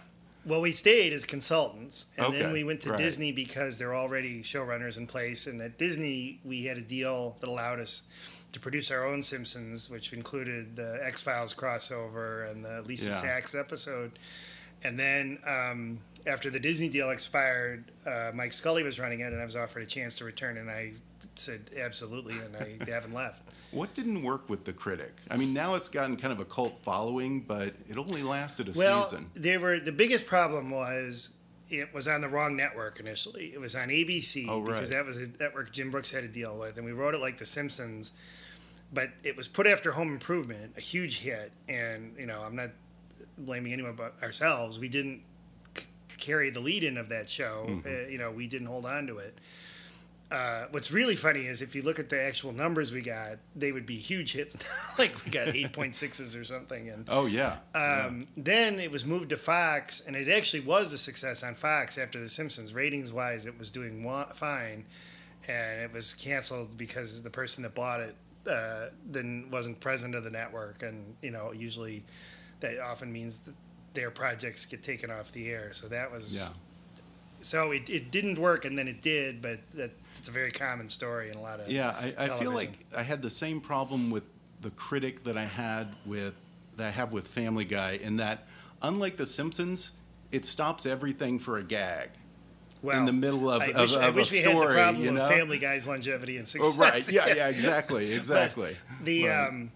Speaker 7: Well, we stayed as consultants, and then we went to
Speaker 3: right.
Speaker 7: Disney because there are already showrunners in place. And at Disney, we had a deal that allowed us to produce our own Simpsons, which included the X Files crossover and the Lisa
Speaker 3: Yeah.
Speaker 7: Sax episode. And then um, after the Disney deal expired, uh, Mike Scully was running it, and I was offered a chance to return, and I said absolutely, and I haven't left. [LAUGHS]
Speaker 3: What didn't work with the critic? I mean, now it's gotten kind of a cult following, but it only lasted a
Speaker 7: well,
Speaker 3: season.
Speaker 7: they were the biggest problem was it was on the wrong network initially. It was on ABC
Speaker 3: Oh,
Speaker 7: because that was a network Jim Brooks had to deal with, and we wrote it like The Simpsons. But it was put after Home Improvement, a huge hit, and you know I'm not blaming anyone but ourselves. We didn't c- carry the lead in of that show.
Speaker 3: Mm-hmm.
Speaker 7: Uh, you know, we didn't hold on to it. Uh, what's really funny is if you look at the actual numbers we got, they would be huge hits. [LAUGHS] like we got 8.6s or something, and
Speaker 3: oh yeah. yeah.
Speaker 7: um, Then it was moved to Fox, and it actually was a success on Fox after The Simpsons. Ratings wise, it was doing wa- fine, and it was canceled because the person that bought it uh, then wasn't president of the network, and you know usually that often means that their projects get taken off the air. So that was
Speaker 3: Yeah.
Speaker 7: So it, it didn't work, and then it did, but that it's a very common story in a lot of
Speaker 3: Yeah, I, I feel like I had the same problem with the critic that I had with that I have with Family Guy, in that unlike The Simpsons, it stops everything for a gag.
Speaker 7: well,
Speaker 3: in the middle of-
Speaker 7: I
Speaker 3: of-
Speaker 7: wish, I
Speaker 3: of a
Speaker 7: wish we had the problem
Speaker 3: you
Speaker 7: of? Family Guy's longevity and success.
Speaker 3: Oh, right. Yeah, yeah, exactly, [LAUGHS] exactly.
Speaker 7: The
Speaker 3: Right.
Speaker 7: um,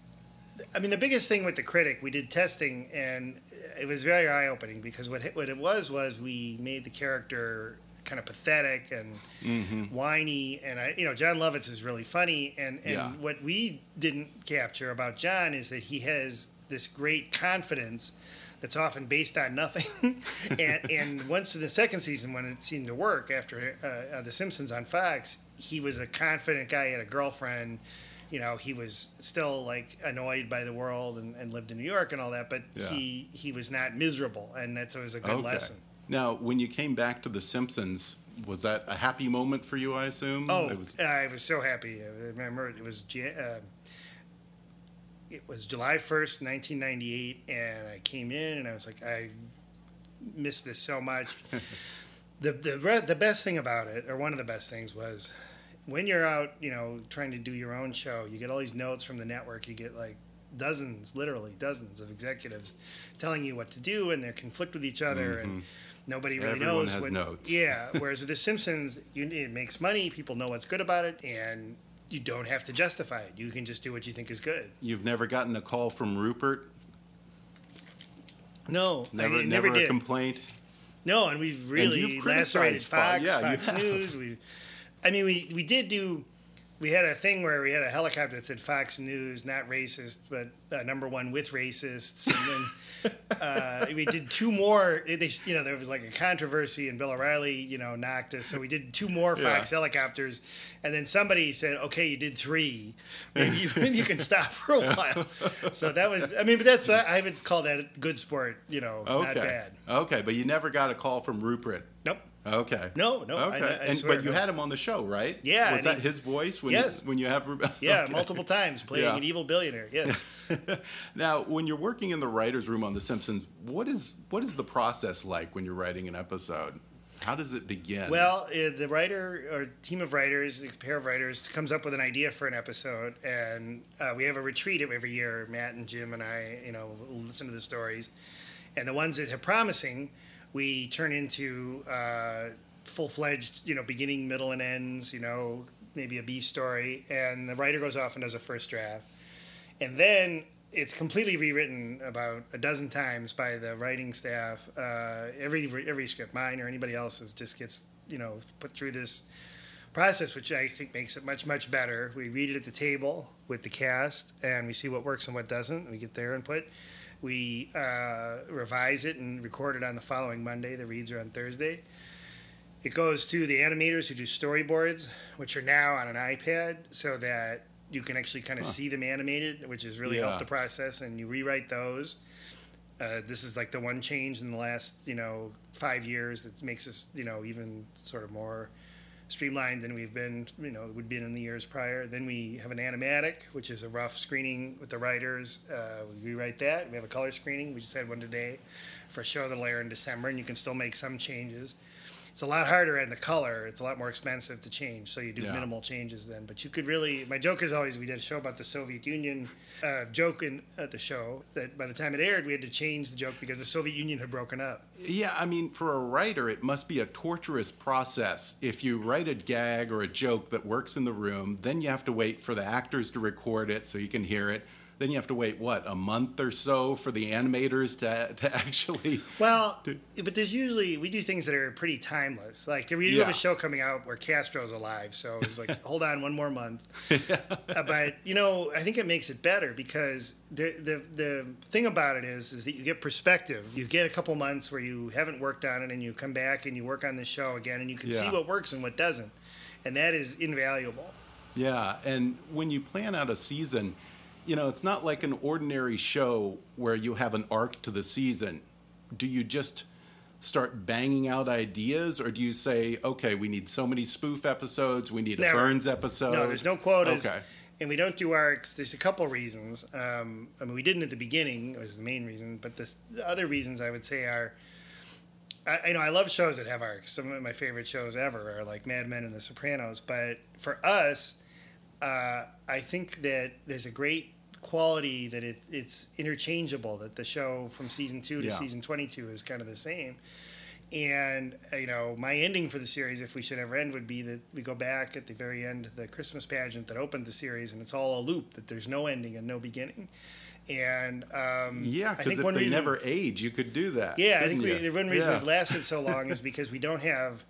Speaker 7: I mean, the biggest thing with the critic, we did testing, and it was very eye opening because what what it was was we made the character kind of pathetic and
Speaker 3: Mm-hmm.
Speaker 7: whiny, and I, you know, Jon Lovitz is really funny, and and
Speaker 3: Yeah.
Speaker 7: what we didn't capture about Jon is that he has this great confidence. That's often based on nothing, [LAUGHS] and and once in the second season, when it seemed to work after uh, uh, The Simpsons on Fox, he was a confident guy. He had a girlfriend, you know, he was still like annoyed by the world and, and lived in New York and all that, but
Speaker 3: Yeah.
Speaker 7: he he was not miserable, and that's always a good
Speaker 3: okay.
Speaker 7: lesson.
Speaker 3: Now, when you came back to The Simpsons, was that a happy moment for you? I assume.
Speaker 7: Oh,
Speaker 3: It was-
Speaker 7: I was so happy. I remember it was uh, it was July first, nineteen ninety eight, and I came in and I was like, I missed this so much. [LAUGHS] the the re- the best thing about it, or one of the best things, was when you're out, you know, trying to do your own show, you get all these notes from the network. You get like dozens, literally dozens of executives telling you what to do, and they conflict with each other, and nobody really
Speaker 3: Mm-hmm. Everyone
Speaker 7: knows.
Speaker 3: has
Speaker 7: what,
Speaker 3: notes.
Speaker 7: Yeah. [LAUGHS] Whereas with The Simpsons, you, it makes money. People know what's good about it, and you don't have to justify it. You can just do what you think is good.
Speaker 3: You've never gotten a call from Rupert.
Speaker 7: No,
Speaker 3: Never,
Speaker 7: I
Speaker 3: never,
Speaker 7: never
Speaker 3: a complaint.
Speaker 7: No, and we've really
Speaker 3: you've
Speaker 7: lacerated
Speaker 3: criticized Fox.
Speaker 7: Fox,
Speaker 3: Yeah,
Speaker 7: Fox. News. We, I mean, we we did do. We had a thing where we had a helicopter that said Fox News, not racist, but uh, number one with racists. And then [LAUGHS] uh, we did two more. They, you know, there was like a controversy, and Bill O'Reilly, you know, knocked us. So we did two more Fox
Speaker 3: Yeah.
Speaker 7: helicopters, and then somebody said, "Okay, you did three. [LAUGHS] Maybe you, maybe you can stop for a while." So that was. I mean, but that's what I would call that good sport. You know,
Speaker 3: Okay.
Speaker 7: not bad.
Speaker 3: Okay, but you never got a call from Rupert.
Speaker 7: Nope.
Speaker 3: Okay.
Speaker 7: No, no,
Speaker 3: Okay,
Speaker 7: I
Speaker 3: and
Speaker 7: swear,
Speaker 3: but you
Speaker 7: no.
Speaker 3: had him on the show, right?
Speaker 7: Yeah,
Speaker 3: Was that
Speaker 7: he-
Speaker 3: his voice when
Speaker 7: Yes.
Speaker 3: you, when you have? [LAUGHS]
Speaker 7: Yeah,
Speaker 3: Okay.
Speaker 7: multiple times playing
Speaker 3: Yeah.
Speaker 7: an evil billionaire. Yes. [LAUGHS]
Speaker 3: Now, when you're working in the writers' room on The Simpsons, what is what is the process like when you're writing an episode? How does it begin?
Speaker 7: well, uh, the writer or team of writers, a pair of writers, comes up with an idea for an episode, and uh, we have a retreat every year. Matt and Jim and I, you know, listen to the stories, and the ones that have promising, we turn into uh, full fledged, you know, beginning, middle, and ends. You know, maybe a B story, and the writer goes off and does a first draft. and then it's completely rewritten about a dozen times by the writing staff. Uh, every every script, mine or anybody else's, just gets you know put through this process, which I think makes it much much better. We read it at the table with the cast, and we see what works and what doesn't. We get their input. We uh, revise it and record it on the following Monday. The reads are on Thursday. It goes to the animators who do storyboards, which are now on an iPad, so that you can actually kind of see them animated, which has really
Speaker 3: Yeah.
Speaker 7: helped the process. And you rewrite those. Uh, this is like the one change in the last, you know, five years that makes us, you know, even sort of more streamlined than we've been, you know, would been in the years prior. Then we have an animatic, which is a rough screening with the writers. Uh, we rewrite that. We have a color screening. We just had one today for a show that'll air in December, and you can still make some changes. It's a lot harder in the color. It's a lot more expensive to change, so you do
Speaker 3: Yeah.
Speaker 7: minimal changes then. But you could really. My joke is always we did a show about the Soviet Union. Uh, joke in, at the show that by the time it aired, we had to change the joke because the Soviet Union had broken up.
Speaker 3: Yeah, I mean, for a writer, it must be a torturous process. If you write a gag or a joke that works in the room, then you have to wait for the actors to record it so you can hear it. Then you have to wait, what, a month or so for the animators to, to actually. [LAUGHS]
Speaker 7: Well, but there's usually we do things that are pretty timeless. Like we do have a show coming out where Castro's alive, so it's like [LAUGHS] hold on one more month. [LAUGHS] Uh, but you know, I think it makes it better because the the the thing about it is is that you get perspective. You get a couple months where you haven't worked on it, and you come back and you work on the show again, and you can see what works and what doesn't, and that is invaluable.
Speaker 3: Yeah, and when you plan out a season, you know, it's not like an ordinary show where you have an arc to the season. Do you just start banging out ideas, or do you say, okay, we need so many spoof episodes, we need
Speaker 7: Never.
Speaker 3: a Burns episode?
Speaker 7: No, there's no quotas.
Speaker 3: Okay.
Speaker 7: And we don't do arcs. There's a couple reasons. Um, I mean, we didn't at the beginning, it was the main reason. But this, the other reasons I would say are, I, I know I love shows that have arcs. Some of my favorite shows ever are like Mad Men and The Sopranos. But for us, uh, I think that there's a great quality that it, it's interchangeable. That the show from season two to
Speaker 3: Yeah.
Speaker 7: season 22 is kind of the same. And uh, you know, my ending for the series, if we should ever end, would be that we go back at the very end of the Christmas pageant that opened the series, and it's all a loop. That there's no ending and no beginning. And um,
Speaker 3: Yeah,
Speaker 7: I
Speaker 3: because
Speaker 7: think
Speaker 3: if
Speaker 7: one
Speaker 3: they
Speaker 7: reason-
Speaker 3: never age, you could do that.
Speaker 7: yeah, I think we, the one reason
Speaker 3: Yeah.
Speaker 7: we've lasted so long is because we don't have,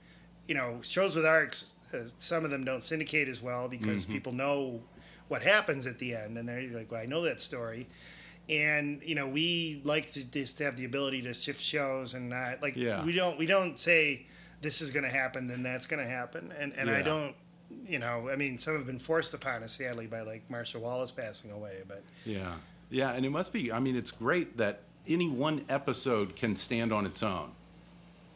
Speaker 7: you know, shows with arcs. Uh, some of them don't syndicate as well because
Speaker 3: Mm-hmm.
Speaker 7: people know what happens at the end, and they're like, "Well, I know that story." And you know, we like to just have the ability to shift shows and not like
Speaker 3: Yeah.
Speaker 7: we don't we don't say this is going to happen, then that's going to happen, and and I don't. You know, I mean, some have been forced upon us, sadly, by like Marcia Wallace passing away. But
Speaker 3: Yeah, yeah, and it must be. I mean, it's great that any one episode can stand on its own.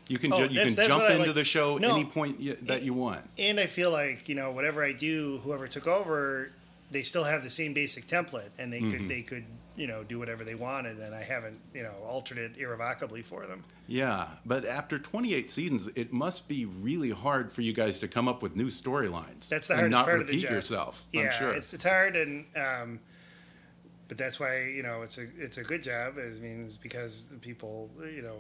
Speaker 3: You can
Speaker 7: Oh,
Speaker 3: ju- you
Speaker 7: that's-
Speaker 3: can
Speaker 7: that's
Speaker 3: jump into
Speaker 7: like.
Speaker 3: the show
Speaker 7: No.
Speaker 3: any point y- that you want.
Speaker 7: and I feel like you know whatever I do, whoever took over, they still have the same basic template, and they
Speaker 3: Mhm.
Speaker 7: could they could you know do whatever they wanted, and I haven't you know altered it irrevocably for them.
Speaker 3: Yeah, but after 28 seasons, it must be really hard for you guys to come up with new storylines.
Speaker 7: That's the hardest
Speaker 3: not
Speaker 7: part of the
Speaker 3: repeat
Speaker 7: job.
Speaker 3: yourself.
Speaker 7: Yeah,
Speaker 3: I'm sure.
Speaker 7: it's it's hard, and um, but that's why you know it's a it's a good job. I mean, it's because the people you know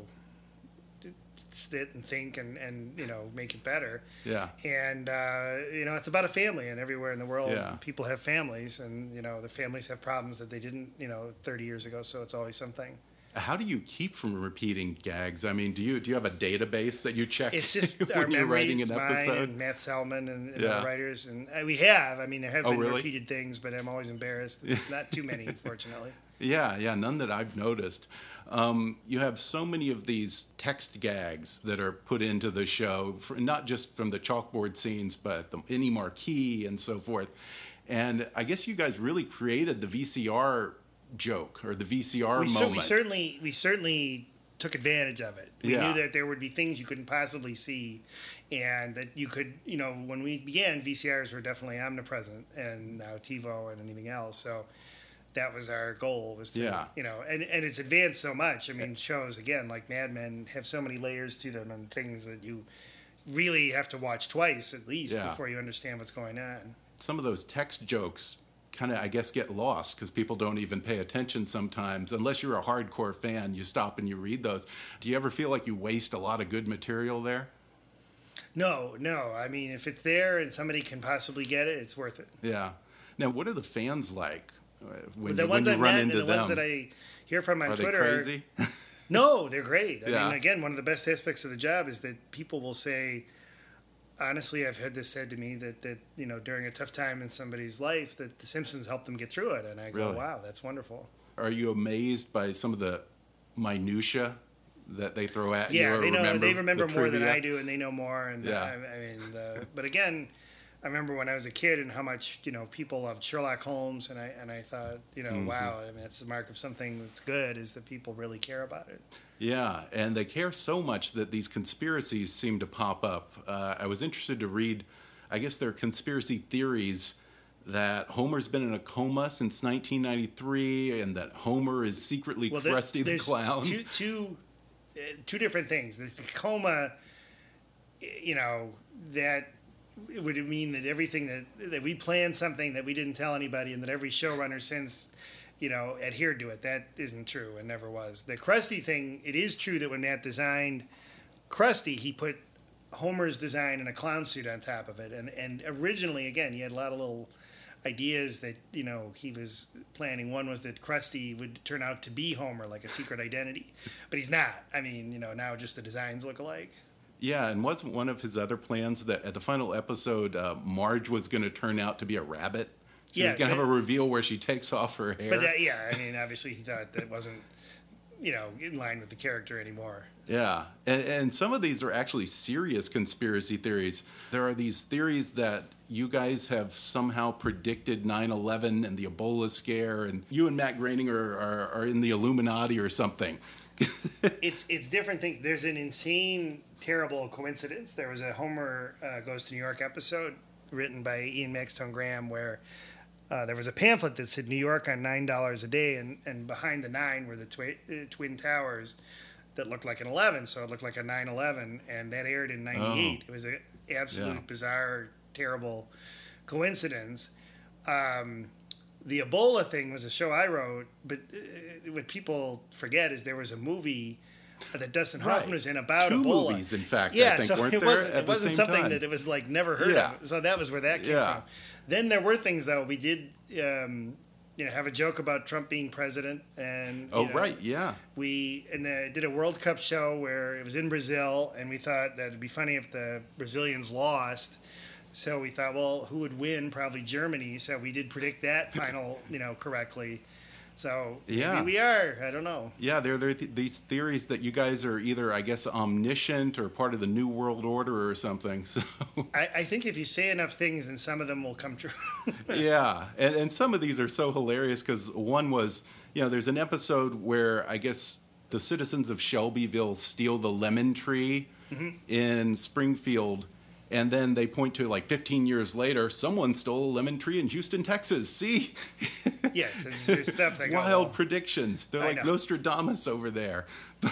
Speaker 7: sit and think and and you know make it better.
Speaker 3: Yeah.
Speaker 7: And uh, you know, it's about a family, and everywhere in the world,
Speaker 3: Yeah.
Speaker 7: people have families, and you know, the families have problems that they didn't you know 30 years ago. So it's always something.
Speaker 3: How do you keep from repeating gags? I mean, do you do you have a database that you check
Speaker 7: It's [LAUGHS] just
Speaker 3: when
Speaker 7: our
Speaker 3: you're writing
Speaker 7: memories,
Speaker 3: an
Speaker 7: mine
Speaker 3: episode?
Speaker 7: and Matt Selman and, and
Speaker 3: Yeah.
Speaker 7: our writers, and uh, we have. I mean, there have
Speaker 3: Oh,
Speaker 7: been
Speaker 3: really?
Speaker 7: repeated things, but I'm always embarrassed. It's [LAUGHS] not too many, fortunately.
Speaker 3: Yeah, yeah, none that I've noticed. Um, you have so many of these text gags that are put into the show, for, not just from the chalkboard scenes, but the, any marquee and so forth. And I guess you guys really created the VCR joke or the VCR
Speaker 7: we,
Speaker 3: moment.
Speaker 7: we certainly we certainly took advantage of it. We
Speaker 3: Yeah.
Speaker 7: knew that there would be things you couldn't possibly see, and that you could, you know, when we began, VCRs were definitely omnipresent, and now TiVo and anything else. So that was our goal was to,
Speaker 3: Yeah.
Speaker 7: you know, and and it's advanced so much. I mean, shows again like Mad Men have so many layers to them and things that you really have to watch twice at least
Speaker 3: Yeah.
Speaker 7: before you understand what's going on.
Speaker 3: Some of those text jokes kind of, I guess, get lost because people don't even pay attention sometimes. Unless you're a hardcore fan, you stop and you read those. Do you ever feel like you waste a lot of good material there?
Speaker 7: No, no. I mean, if it's there and somebody can possibly get it, it's worth it.
Speaker 3: Yeah. Now, what are the fans like when,
Speaker 7: the
Speaker 3: you,
Speaker 7: ones
Speaker 3: when
Speaker 7: I've
Speaker 3: you run
Speaker 7: met
Speaker 3: into
Speaker 7: and the
Speaker 3: them?
Speaker 7: ones that I hear from on
Speaker 3: are
Speaker 7: Twitter
Speaker 3: they
Speaker 7: are-
Speaker 3: crazy? [LAUGHS]
Speaker 7: no, they're great. I
Speaker 3: Yeah.
Speaker 7: mean, again, one of the best aspects of the job is that people will say, honestly, I've had this said to me that that you know during a tough time in somebody's life that The Simpsons helped them get through it, and I go,
Speaker 3: Really?
Speaker 7: wow, that's wonderful.
Speaker 3: are you amazed by some of the minutia that they throw at you?
Speaker 7: Yeah, they know
Speaker 3: remember
Speaker 7: they remember
Speaker 3: the
Speaker 7: more than? I do, and they know more. And
Speaker 3: Yeah.
Speaker 7: I, I mean, uh, but again, I remember when I was a kid and how much you know people loved Sherlock Holmes, and I and I thought, you know,
Speaker 3: Mhm.
Speaker 7: wow, I mean, that's the mark of something that's good is that people really care about it.
Speaker 3: Yeah, and they care so much that these conspiracies seem to pop up. Uh, I was interested to read, I guess they're conspiracy theories that Homer's been in a coma since 1993 and that Homer is secretly
Speaker 7: Well, there-
Speaker 3: Krusty the Clown.
Speaker 7: Two, two, uh, two different things. The coma, you know, that it would mean that everything that that we planned something that we didn't tell anybody, and that every showrunner since, you know, adhered to it. That isn't true and never was. The Krusty thing, it is true that when Matt designed Krusty, he put Homer's design in a clown suit on top of it, and and originally, again, he had a lot of little ideas that you know he was planning. One was that Krusty would turn out to be Homer, like a secret identity, but he's not. I mean, you know, now just the designs look alike.
Speaker 3: Yeah, and wasn't one of his other plans that at the final episode, uh, Marge was going to turn out to be a rabbit? She was going to have a reveal where she takes off her hair.
Speaker 7: But uh, yeah, I mean, obviously he thought that wasn't, you know, in line with the character anymore.
Speaker 3: Yeah, and, and some of these are actually serious conspiracy theories. There are these theories that you guys have somehow predicted 9 11 and the Ebola scare, and you and Matt Groening are, are, are in the Illuminati or something. [LAUGHS]
Speaker 7: it's it's different things. There's an insane, terrible coincidence. There was a Homer uh, Goes to New York episode written by Ian Maxtone Graham where uh, there was a pamphlet that said New York on nine dollars a day, and, and behind the nine were the twi- uh, twin towers that looked like an eleven, so it looked like a 9-11, and that aired in '98. It was an absolute
Speaker 3: Yeah.
Speaker 7: bizarre, terrible coincidence. Um, the Ebola thing was a show I wrote, but uh, what people forget is there was a movie that Dustin Hoffman
Speaker 3: Right.
Speaker 7: was in about
Speaker 3: Two
Speaker 7: Ebola.
Speaker 3: movies, in fact, I
Speaker 7: yeah,
Speaker 3: think,
Speaker 7: so it wasn't, it wasn't something
Speaker 3: time?
Speaker 7: that it was like never heard
Speaker 3: Yeah.
Speaker 7: of. So that was where that came
Speaker 3: Yeah.
Speaker 7: from. Then there were things though. We did, um, you know, have a joke about Trump being president, and
Speaker 3: oh,
Speaker 7: know,
Speaker 3: right, yeah.
Speaker 7: we and uh, did a World Cup show where it was in Brazil, and we thought that it'd be funny if the Brazilians lost. So we thought, well, who would win? Probably Germany. So we did predict that [LAUGHS] final, you know, correctly. So
Speaker 3: Yeah.
Speaker 7: maybe we are. I don't know.
Speaker 3: Yeah, there there are th- these theories that you guys are either, I guess, omniscient or part of the New World Order or something. [LAUGHS] So,
Speaker 7: I, I think if you say enough things, then some of them will come true. [LAUGHS]
Speaker 3: yeah, and and some of these are so hilarious because one was, you know, there's an episode where I guess the citizens of Shelbyville steal the lemon tree
Speaker 7: Mhm.
Speaker 3: in Springfield, And then they point to like 15 years later, someone stole a lemon tree in Houston, Texas. See? [LAUGHS]
Speaker 7: Yes, it's, it's stuff that
Speaker 3: Wild
Speaker 7: well.
Speaker 3: predictions. They're
Speaker 7: I
Speaker 3: like
Speaker 7: know.
Speaker 3: Nostradamus over there. [LAUGHS]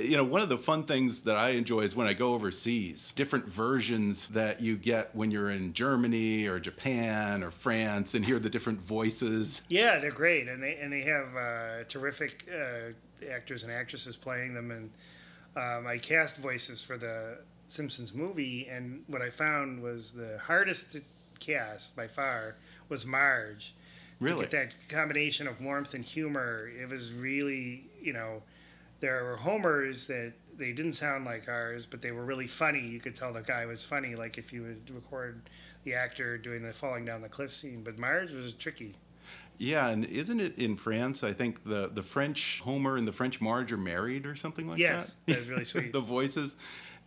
Speaker 3: you know, one of the fun things that I enjoy is when I go overseas, different versions that you get when you're in Germany or Japan or France and hear the different voices.
Speaker 7: Yeah, they're great, and they and they have uh, terrific uh, actors and actresses playing them. And um, I cast voices for the Simpsons movie, and what I found was the hardest to cast by far was Marge.
Speaker 3: Really?
Speaker 7: To get that combination of warmth and humor, it was really you know, there were Homers that they didn't sound like ours, but they were really funny. You could tell the guy was funny, like if you would record the actor doing the falling down the cliff scene. But Marge was tricky.
Speaker 3: Yeah, and isn't it in France? I think the, the French Homer and the French Marge are married or something like
Speaker 7: Yes,
Speaker 3: that.
Speaker 7: that's really [LAUGHS] sweet.
Speaker 3: the voices.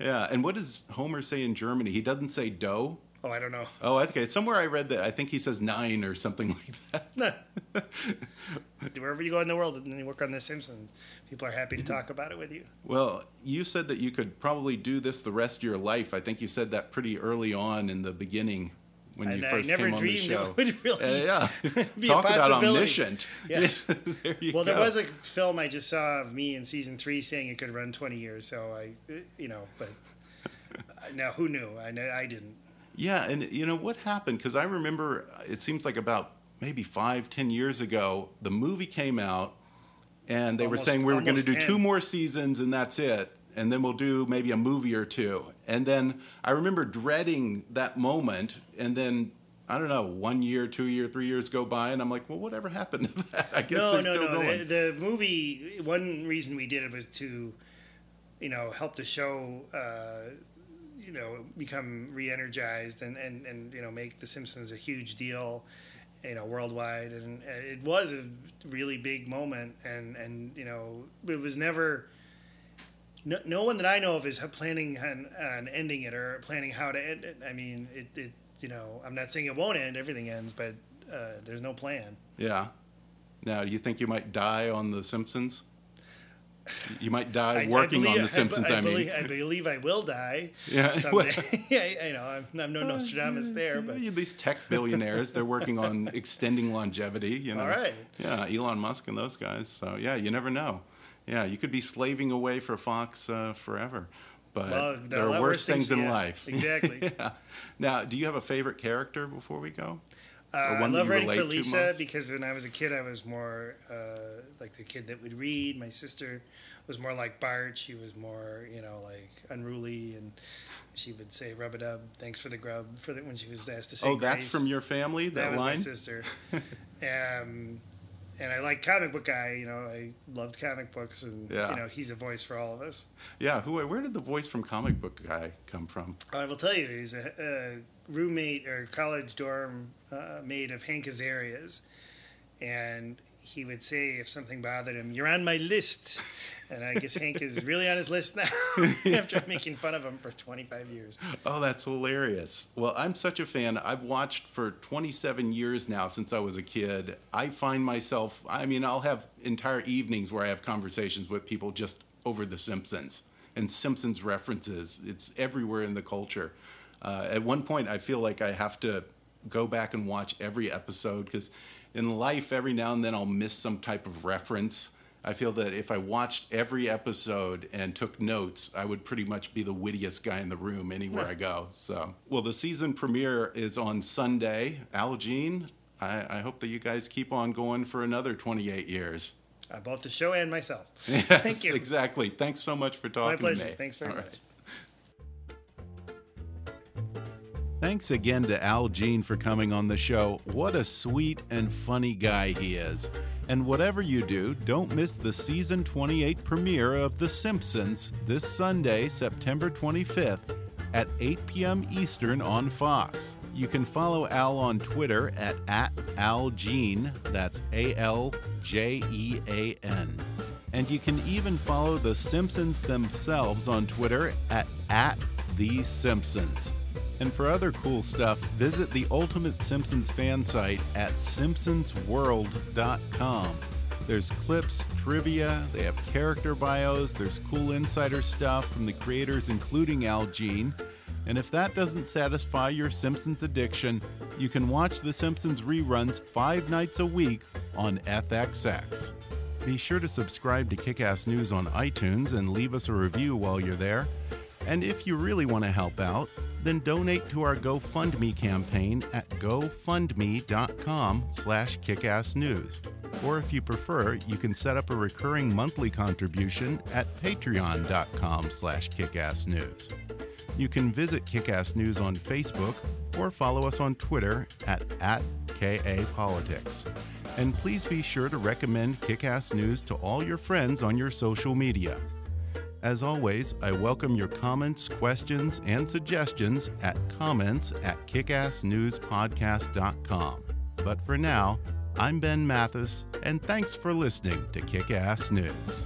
Speaker 3: Yeah, and what does Homer say in Germany? He doesn't say D'oh.
Speaker 7: Oh, I don't know.
Speaker 3: Oh, okay. Somewhere I read that. I think he says nine or something [LAUGHS] like that.
Speaker 7: Wherever you go in the world and you work on The Simpsons, people are happy to talk about it with you.
Speaker 3: Well, you said that you could probably do this the rest of your life. I think you said that pretty early on in the beginning when
Speaker 7: And
Speaker 3: you
Speaker 7: I
Speaker 3: first
Speaker 7: never
Speaker 3: came on the
Speaker 7: dreamed it
Speaker 3: show.
Speaker 7: would [LAUGHS] really
Speaker 3: Uh, yeah, [LAUGHS]
Speaker 7: be a
Speaker 3: talk about omniscient.
Speaker 7: Yes. [LAUGHS]
Speaker 3: there
Speaker 7: Well, there
Speaker 3: go.
Speaker 7: was a film I just saw of me in season three saying it could run 20 years. So I, you know, but uh, now who knew? I I didn't.
Speaker 3: Yeah, and you know what happened? Because I remember it seems like about maybe five, ten years ago, the movie came out, and they
Speaker 7: Almost-
Speaker 3: were saying we were going to do
Speaker 7: 10.
Speaker 3: two more seasons and that's it, and then we'll do maybe a movie or two. And then I remember dreading that moment, and then. I don't know. One year, two year, three years go by, and I'm like, well, whatever happened to [LAUGHS] that? I guess
Speaker 7: No, no, no. The, the movie. One reason we did it was to, you know, help the show. Uh, you know, become re-energized and, and, and you know make The Simpsons a huge deal, you know, worldwide, and uh, it was a really big moment, and and you know it was never. No, no one that I know of is planning on, on ending it or planning how to end it. I mean, it, it you know, I'm not saying it won't end. Everything ends, but uh, there's no plan.
Speaker 3: Yeah. Now, do you think you might die on The Simpsons? You might die
Speaker 7: I-
Speaker 3: working
Speaker 7: I
Speaker 3: on
Speaker 7: believe-
Speaker 3: The Simpsons. I,
Speaker 7: I,
Speaker 3: mean,
Speaker 7: believe, I believe I will die [LAUGHS]
Speaker 3: Yeah,
Speaker 7: someday. [LAUGHS] yeah, you know, I'm, I'm no Nostradamus [LAUGHS] there, but
Speaker 3: these tech billionaires, they're working on extending longevity. You know,
Speaker 7: All right.
Speaker 3: Yeah, Elon Musk and those guys. So yeah, you never know. Yeah, you could be slaving away for Fox uh, forever. But
Speaker 7: Well,
Speaker 3: there are worse things,
Speaker 7: things,
Speaker 3: in
Speaker 7: yeah,
Speaker 3: life. [LAUGHS]
Speaker 7: exactly.
Speaker 3: yeah. Now, do you have a favorite character before we go?
Speaker 7: uh, I love writing for Lisa because when I was a kid, I was more uh, like the kid that would read. My sister was more like Bart. She was more, you know, like unruly, and she would say "rub a dub," thanks for the grub, for the, when she was asked to say.
Speaker 3: Oh, that's from your family. That,
Speaker 7: That was
Speaker 3: line.
Speaker 7: my sister. [LAUGHS] um, and I like comic book guy. You know, I loved comic books, and
Speaker 3: Yeah.
Speaker 7: you know, he's a voice for all of us.
Speaker 3: Yeah. Who? Where did the voice from comic book guy come from?
Speaker 7: I will tell you, he's a, a roommate or college dorm uh, mate of Hank Azaria's, and he would say if something bothered him, "You're on my list." And I guess Hank is really on his list now [LAUGHS] after making fun of him for 25 years.
Speaker 3: Oh, that's hilarious. Well, I'm such a fan. I've watched for 27 years now since I was a kid. I find myself, I mean, I'll have entire evenings where I have conversations with people just over The Simpsons and Simpsons references. It's everywhere in the culture. Uh, at one point, I feel like I have to go back and watch every episode because in life, every now and then I'll miss some type of reference. I feel that if I watched every episode and took notes, I would pretty much be the wittiest guy in the room anywhere I go. So, well, the season premiere is on Sunday. Al Jean, I, I hope that you guys keep on going for another 28 years.
Speaker 7: Uh, both the show and myself. [LAUGHS]
Speaker 3: Yes,
Speaker 7: Thank you.
Speaker 3: exactly. Thanks so much for talking
Speaker 7: My pleasure.
Speaker 3: to me.
Speaker 7: Thanks very
Speaker 3: All
Speaker 7: much.
Speaker 3: right. Thanks again to Al Jean for coming on the show. What a sweet and funny guy he is. And whatever you do, don't miss the season 28 premiere of The Simpsons this Sunday, September 25th at 8 p.m. Eastern on Fox. You can follow Al on Twitter at, at AlJean, that's A L J E A N. And you can even follow The Simpsons themselves on Twitter at, at The Simpsons. And for other cool stuff, visit the Ultimate Simpsons fan site at simpsonsworld.com. There's clips, trivia, they have character bios, there's cool insider stuff from the creators, including Al Jean. And if that doesn't satisfy your Simpsons addiction, you can watch The Simpsons reruns five nights a week on FXX. Be sure to subscribe to Kickass News on iTunes and leave us a review while you're there. And if you really want to help out, then donate to our GoFundMe campaign at gofundme.com slash kickassnews. Or if you prefer, you can set up a recurring monthly contribution at patreon.com slash kickassnews. You can visit Kickass News on Facebook or follow us on Twitter at, at KAPolitics. And please be sure to recommend Kickass News to all your friends on your social media. As always, I welcome your comments, questions, and suggestions at comments at kickassnewspodcast.com. But for now, I'm Ben Mathis, and thanks for listening to Kickass News.